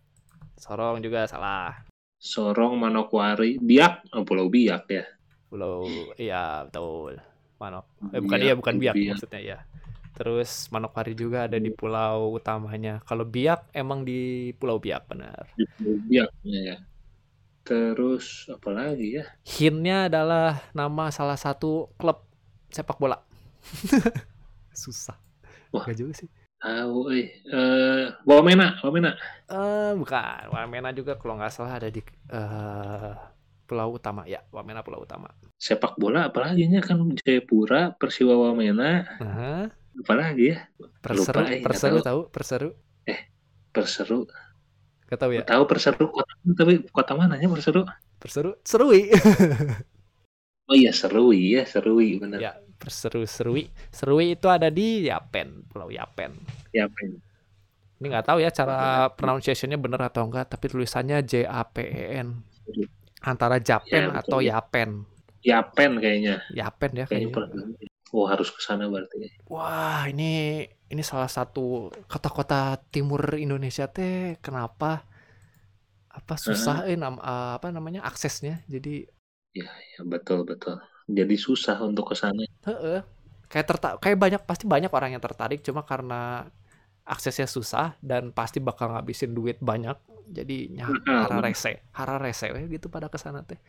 Sorong juga salah. Sorong Manokwari Biak oh, Pulau Biak ya Pulau iya betul. Manok Eh, bukan Biak, iya, bukan biak, Biak. maksudnya ya. Terus Manokwari juga ada di pulau utamanya. Kalau biak emang di Pulau Biak benar. di Pulau Biak ya, ya. terus apa lagi ya Hintnya adalah nama salah satu klub sepak bola. Susah. Wah. Gak juga sih. Tahu eh eh Wamena Wamena Eh bukan. Wamena juga kalau nggak salah ada di eh, pulau utama ya. Wamena pulau utama. sepak bola apalagi nya kan Jayapura Persiwa Wamena Nah, apalagi ya perseru, eh, nggak perseru tahu. tahu, perseru. Perseru Gak tahu ya. tahu Perseru kota tapi kota mananya Perseru Perseru, serui. oh iya Serui ya Serui benar Ya, perseru serui. Serui itu ada di Yapen, Pulau Yapen. Yapen Ini nggak tahu ya cara pronunciation-nya benar atau enggak, tapi tulisannya J A P E N. Antara Japen Ya, atau Yapen. Yapen kayaknya Yapen ya kayaknya kayaknya. oh harus ke sana berarti Wah, ini ini salah satu kota-kota timur Indonesia teh kenapa apa susah eh nam- eh, apa namanya aksesnya. Jadi ya betul betul jadi susah untuk ke sana heeh. Kayak terta kayak banyak pasti banyak orang yang tertarik cuma karena aksesnya susah dan pasti bakal ngabisin duit banyak. Jadi hara rese, hara rese we gitu pada ke sana teh.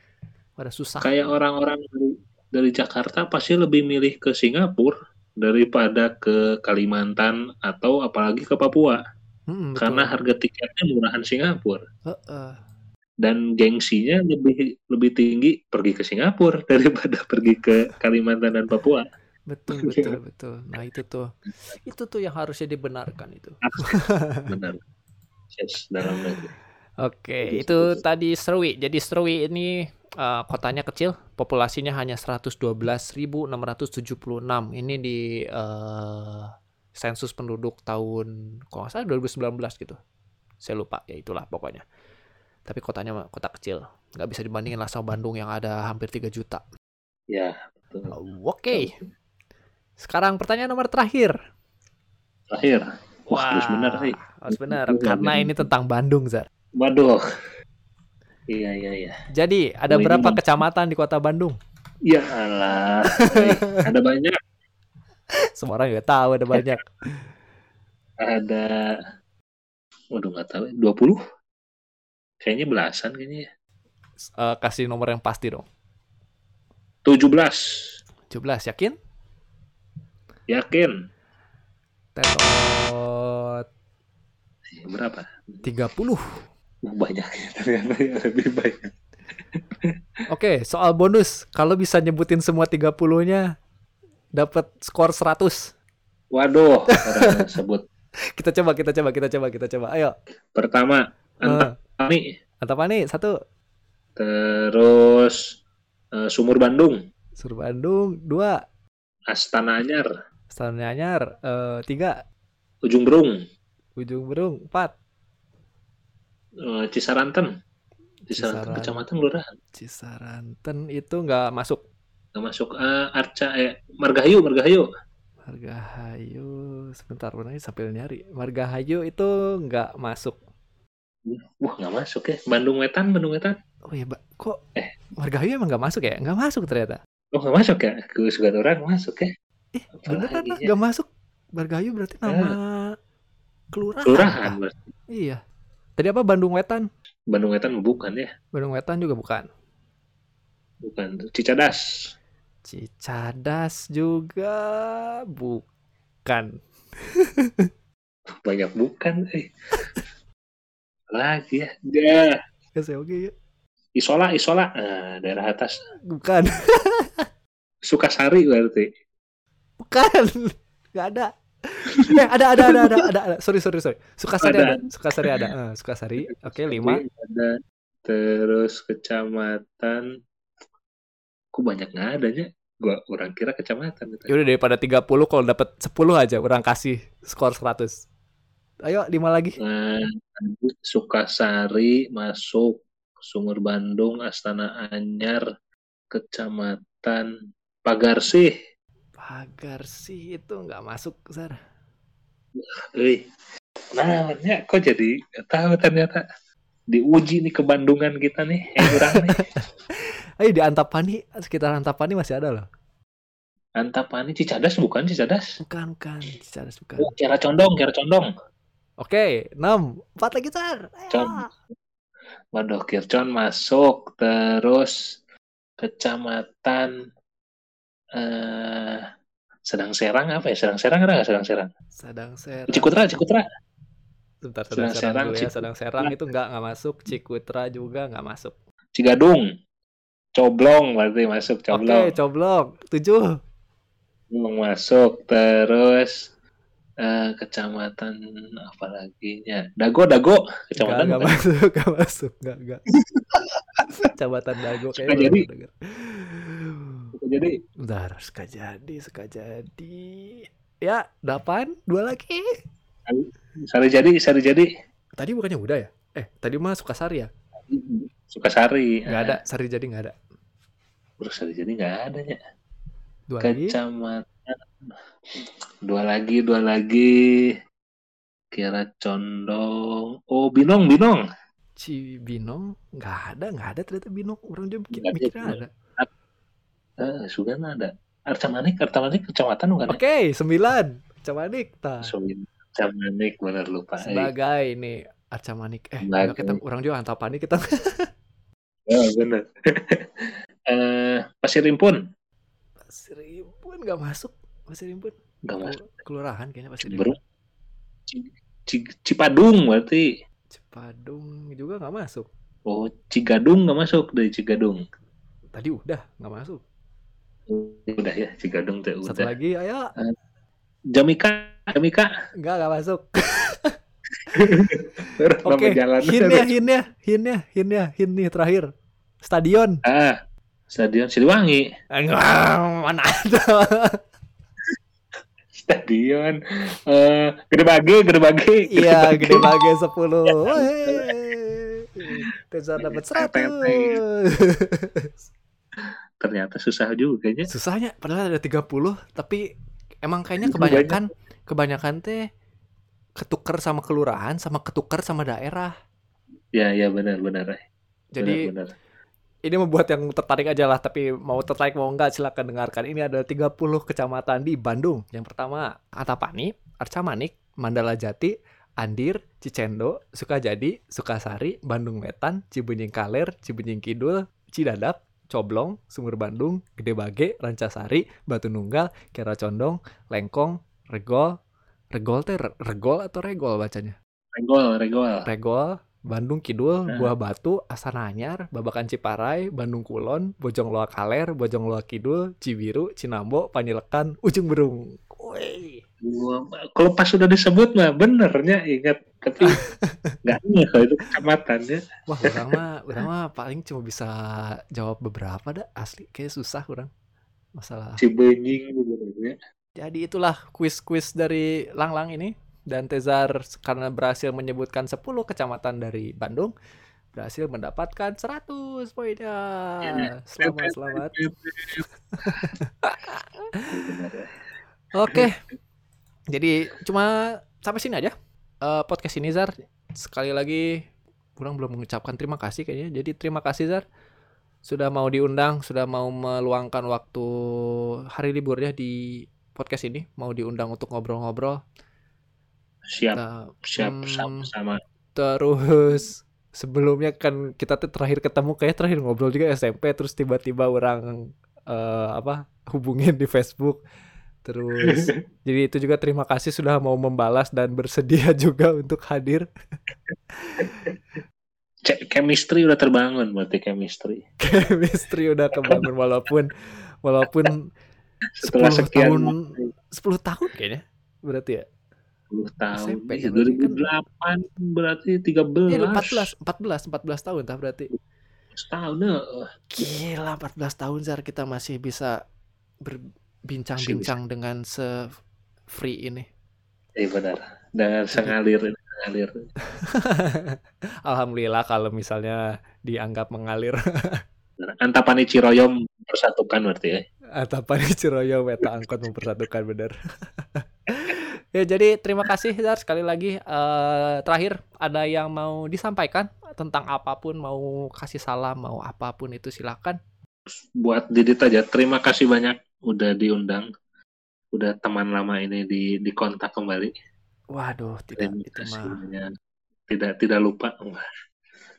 Pada susah. kayak orang-orang dari, dari Jakarta pasti lebih milih ke Singapura daripada ke Kalimantan atau apalagi ke Papua Mm, betul. karena harga tiketnya murahan Singapura Heeh. Dan gengsinya lebih lebih tinggi pergi ke Singapura daripada pergi ke Kalimantan dan Papua betul betul betul. Nah, itu tuh. Itu tuh yang harusnya dibenarkan itu. benar yes dalam negeri Oke, Bagus, itu bagus. tadi Serui. Jadi Serui ini eh, kotanya kecil, populasinya hanya 112.676. Ini di eh, sensus penduduk tahun kalau nggak salah 2019 gitu. Saya lupa, ya itulah pokoknya. Tapi kotanya kota kecil, nggak bisa dibandingin lah sama Bandung yang ada hampir 3 juta. ya betul. Oke, sekarang pertanyaan nomor terakhir. terakhir wah harus benar sih Harus benar, karena ini tentang Bandung, Zar. waduh iya iya iya Jadi, ada Oh, ini berapa Bang. kecamatan di kota Bandung? ya Allah ada banyak Semua orang nggak tahu ada banyak. ada waduh nggak tahu 20 Kayaknya belasan kayaknya ya. Eh, kasih nomor yang pasti dong. 17. 17 yakin? Yakin. Tetot Berapa? 30. Uh, banyak ya ternyata ya, lebih banyak. Oke, soal bonus. Kalau bisa nyebutin semua 30-nya dapat skor 100. Waduh, sebut. Kita coba, kita coba, kita coba, kita coba. Ayo. Pertama, Antapani. apa nih? Satu. Terus eh, Sumur Bandung. Sur Bandung. Dua. Astana Anyar. Stadion Anyar. Eh, tiga. Ujung Berung. Ujung Berung. Empat. eh, Cisaranten. Cisaranten Cisaran- Kecamatan Kelurahan. Cisaranten itu nggak masuk. Nggak masuk. Eh, Arca, eh, Margahayu, Margahayu. Margahayu. Sebentar, mana sambil nyari. Margahayu itu nggak masuk. Wah, nggak masuk ya. Bandung Wetan, Bandung Wetan. Oh iya, Mbak. Kok Eh. Margahayu emang nggak masuk ya? Nggak masuk ternyata. Oh, nggak masuk ya? Ke Sugat orang masuk ya. Eh, beneran lah, ya? nggak masuk. Margahayu berarti nama kelurahan. Kelurahan. berarti. Iya. Tadi apa Bandung Wetan? Bandung Wetan bukan ya? Bandung Wetan juga bukan. Bukan. Cicadas. Cicadas juga bukan. Banyak bukan. Eh. Lagi ya. Ya. Ya, oke ya. Isola, Isola. Nah, daerah atas. Bukan. Sukasari berarti. Bukan. Gak ada. Eh, ada, ada, ada, ada, ada, ada. Sorry, sorry, sorry. Sukasari ada. Ada. Sukasari ada. Eh, Sukasari. Oke, lima. Ada. Terus kecamatan. Kok banyak nggak adanya? Gua orang kira kecamatan. gitu. Yaudah daripada 30 kalau dapat 10 aja orang kasih skor 100. Ayo, lima lagi. Nah, Sukasari masuk. Sumur Bandung, Astana Anyar, Kecamatan Pagarsih. Pagar sih itu nggak masuk, Sar. Wih, namanya kok jadi tahu ternyata diuji nih kebandungan kita nih, yang kurang nih. Ayo di Antapani, sekitar Antapani masih ada loh. Antapani, Cicadas bukan Cicadas? Bukan, bukan. Cicadas bukan. Oh, Kiara Condong, Kiara Condong. Oke, 6. 4 lagi. Ayo. Con- Waduh, Kircon masuk, terus kecamatan eh Sedang Serang apa ya? Sedang Serang ada nggak Sedang Serang? Sedang Serang. Cikutra, Cikutra. Sebentar, Sedang Sedang Serang, Serang, dulu ya. Cikutra. Sedang Serang itu nggak nggak masuk. Cikutra juga nggak masuk. Cigadung. Coblong berarti masuk, Oke, Coblong. coblok. 7. Belum masuk, terus eh kecamatan apa lagi nya? Dago, Dago. Kecamatan nggak masuk, nggak masuk. Nggak, nggak. Kecamatan Dago Suka kayaknya jadi. denger. Jadi Bentar, suka jadi, suka jadi. Ya, 8. Dua lagi. Sari jadi, Sari jadi. Tadi bukannya udah ya? Eh, tadi mah Sukasari ya? Sukasari. Nggak ada, Sari jadi nggak ada. Terus Sari jadi nggak ada ya. Dua lagi. Kecamatan. Dua lagi, dua lagi. Kira Condong. Oh, Binong, Binong. Cibinong nggak ada, nggak ada ternyata Binong. Orang juga mikir, Nggak ada, Binong. Eh, sudah ada. Arca Manik, Arca Manik kecamatan bukan? Oke, sembilan. Camanik ta. Sumin. Arca Manik bener lupa. Sebagai ini Arca Manik. Eh, Sebagai. kita orang juga Antapani kita. eh, Pasir Impun. Pasir Impun nggak masuk. Pasir Impun. Nggak masuk. Kel- Kelurahan kayaknya Pasir Impun. Cipadung berarti. Cipadung juga nggak masuk. Oh, Cigadung nggak masuk dari Cigadung. Tadi udah nggak masuk. Udah ya, Cigadung tuh Satu udah. lagi, ayo. Jamika, Jamika. Nggak nggak masuk. Oke, jalan. hinnya, hinnya, hinnya, hinnya, hin nih terakhir. Stadion. Ah, Stadion Siliwangi. Mana ada. Stadion eh Gede Bage, Gede Bage. Iya, gede bage 10. Tezar dapat 100. Ternyata susah juga ya. Susahnya padahal ada 30, tapi emang kayaknya kebanyakan kebanyakan teh ketuker sama kelurahan sama ketuker sama daerah. Ya, ya benar benar. Jadi benar, benar. Ini membuat yang tertarik aja lah, tapi mau tertarik mau enggak silakan dengarkan. Ini ada 30 kecamatan di Bandung. Yang pertama Antapani, Arca Manik, Mandala Jati, Andir, Cicendo, Sukajadi, Sukasari, Bandung Wetan, Cibenying Kaler, Cibenying Kidul, Cidadap, Coblong, Sumur Bandung, Gede Bage, Rancasari, Batu Nunggal, Kera Condong, Lengkong, Regol, Regol teh re- Regol atau Regol bacanya? Regol, regol. Regol, Bandung Kidul, Nah. Buah Batu, Astana Anyar, Babakan Ciparai, Bandung Kulon, Bojong Loa Kaler, Bojong Loa Kidul, Cibiru, Cinambo, Panyilekan, Ujung Berung. Woi. Kalau pas sudah disebut mah benernya ingat tapi nggak ingat kalau itu kecamatannya. Wah, orang mah, orang mah paling cuma bisa jawab beberapa dah. Asli, kayak susah orang. Masalah. Cibenying benernya. Jadi itulah kuis-kuis dari Langlang ini. Dan Tezar karena berhasil menyebutkan 10 kecamatan dari Bandung, berhasil mendapatkan 100 poinnya. Selamat, selamat. Ya. Oke. Jadi cuma sampai sini aja eh, podcast ini Zar. Sekali lagi kurang belum mengucapkan terima kasih kayaknya. Jadi terima kasih Zar sudah mau diundang, sudah mau meluangkan waktu hari liburnya di podcast ini, mau diundang untuk ngobrol-ngobrol. Siap, Nah, siap hmm, sama-sama. terus sebelumnya kan kita tuh terakhir ketemu kayak terakhir ngobrol juga SMP terus tiba-tiba orang eh, apa hubungin di Facebook terus jadi itu juga terima kasih sudah mau membalas dan bersedia juga untuk hadir Cek chemistry udah terbangun berarti chemistry. chemistry udah kebangun walaupun walaupun Setelah 10 sekian tahun waktu, 10 tahun kayaknya berarti ya 10 tahun. SMP Iya, kan berarti kan 2008 berarti 13. eh, 14 14 14 tahun tah berarti Setahun eh. Gila 14 tahun Zar kita masih bisa berbincang-bincang dengan se free ini. Iya benar. Dan sengalir sengalir. Alhamdulillah kalau misalnya dianggap mengalir Antapani Ciroyom persatukan berarti ya. atapan Ciroyo Meta angkot mempersatukan bener. ya jadi terima kasih Zar sekali lagi Eh, terakhir ada yang mau disampaikan tentang apa pun mau kasih salam mau apa pun itu silakan. Buat Didit aja terima kasih banyak udah diundang. Udah teman lama ini di dikontak kembali. Waduh tidak Terima itu kasih mah banyak. Tidak tidak lupa.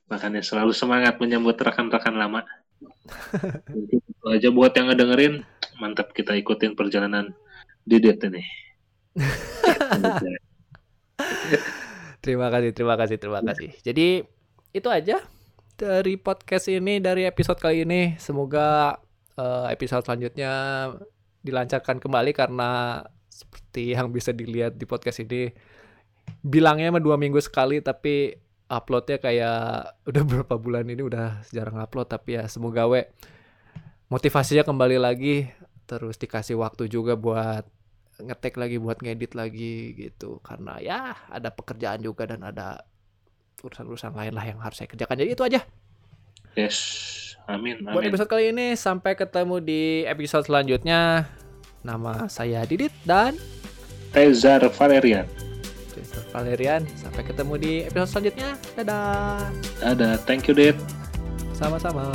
Makanya selalu semangat menyambut rekan-rekan lama. Itu aja buat yang ngedengerin. Mantap kita ikutin perjalanan Didit ini. Terima kasih, terima kasih, terima kasih. Jadi itu aja dari podcast ini, dari episode kali ini. Semoga eh, episode selanjutnya dilancarkan kembali karena seperti yang bisa dilihat di podcast ini, bilangnya mah dua minggu sekali, tapi uploadnya kayak udah berapa bulan ini udah jarang upload. Tapi ya semoga we motivasinya kembali lagi, terus dikasih waktu juga buat ngetek lagi buat ngedit lagi gitu karena ya ada pekerjaan juga dan ada urusan-urusan lain lah yang harus saya kerjakan jadi itu aja Yes. Amin. buat Amin. episode kali ini sampai ketemu di episode selanjutnya nama saya Didit dan Rezar Valerian. Christopher Valerian sampai ketemu di episode selanjutnya dadah Ada. Thank you, Dit. sama-sama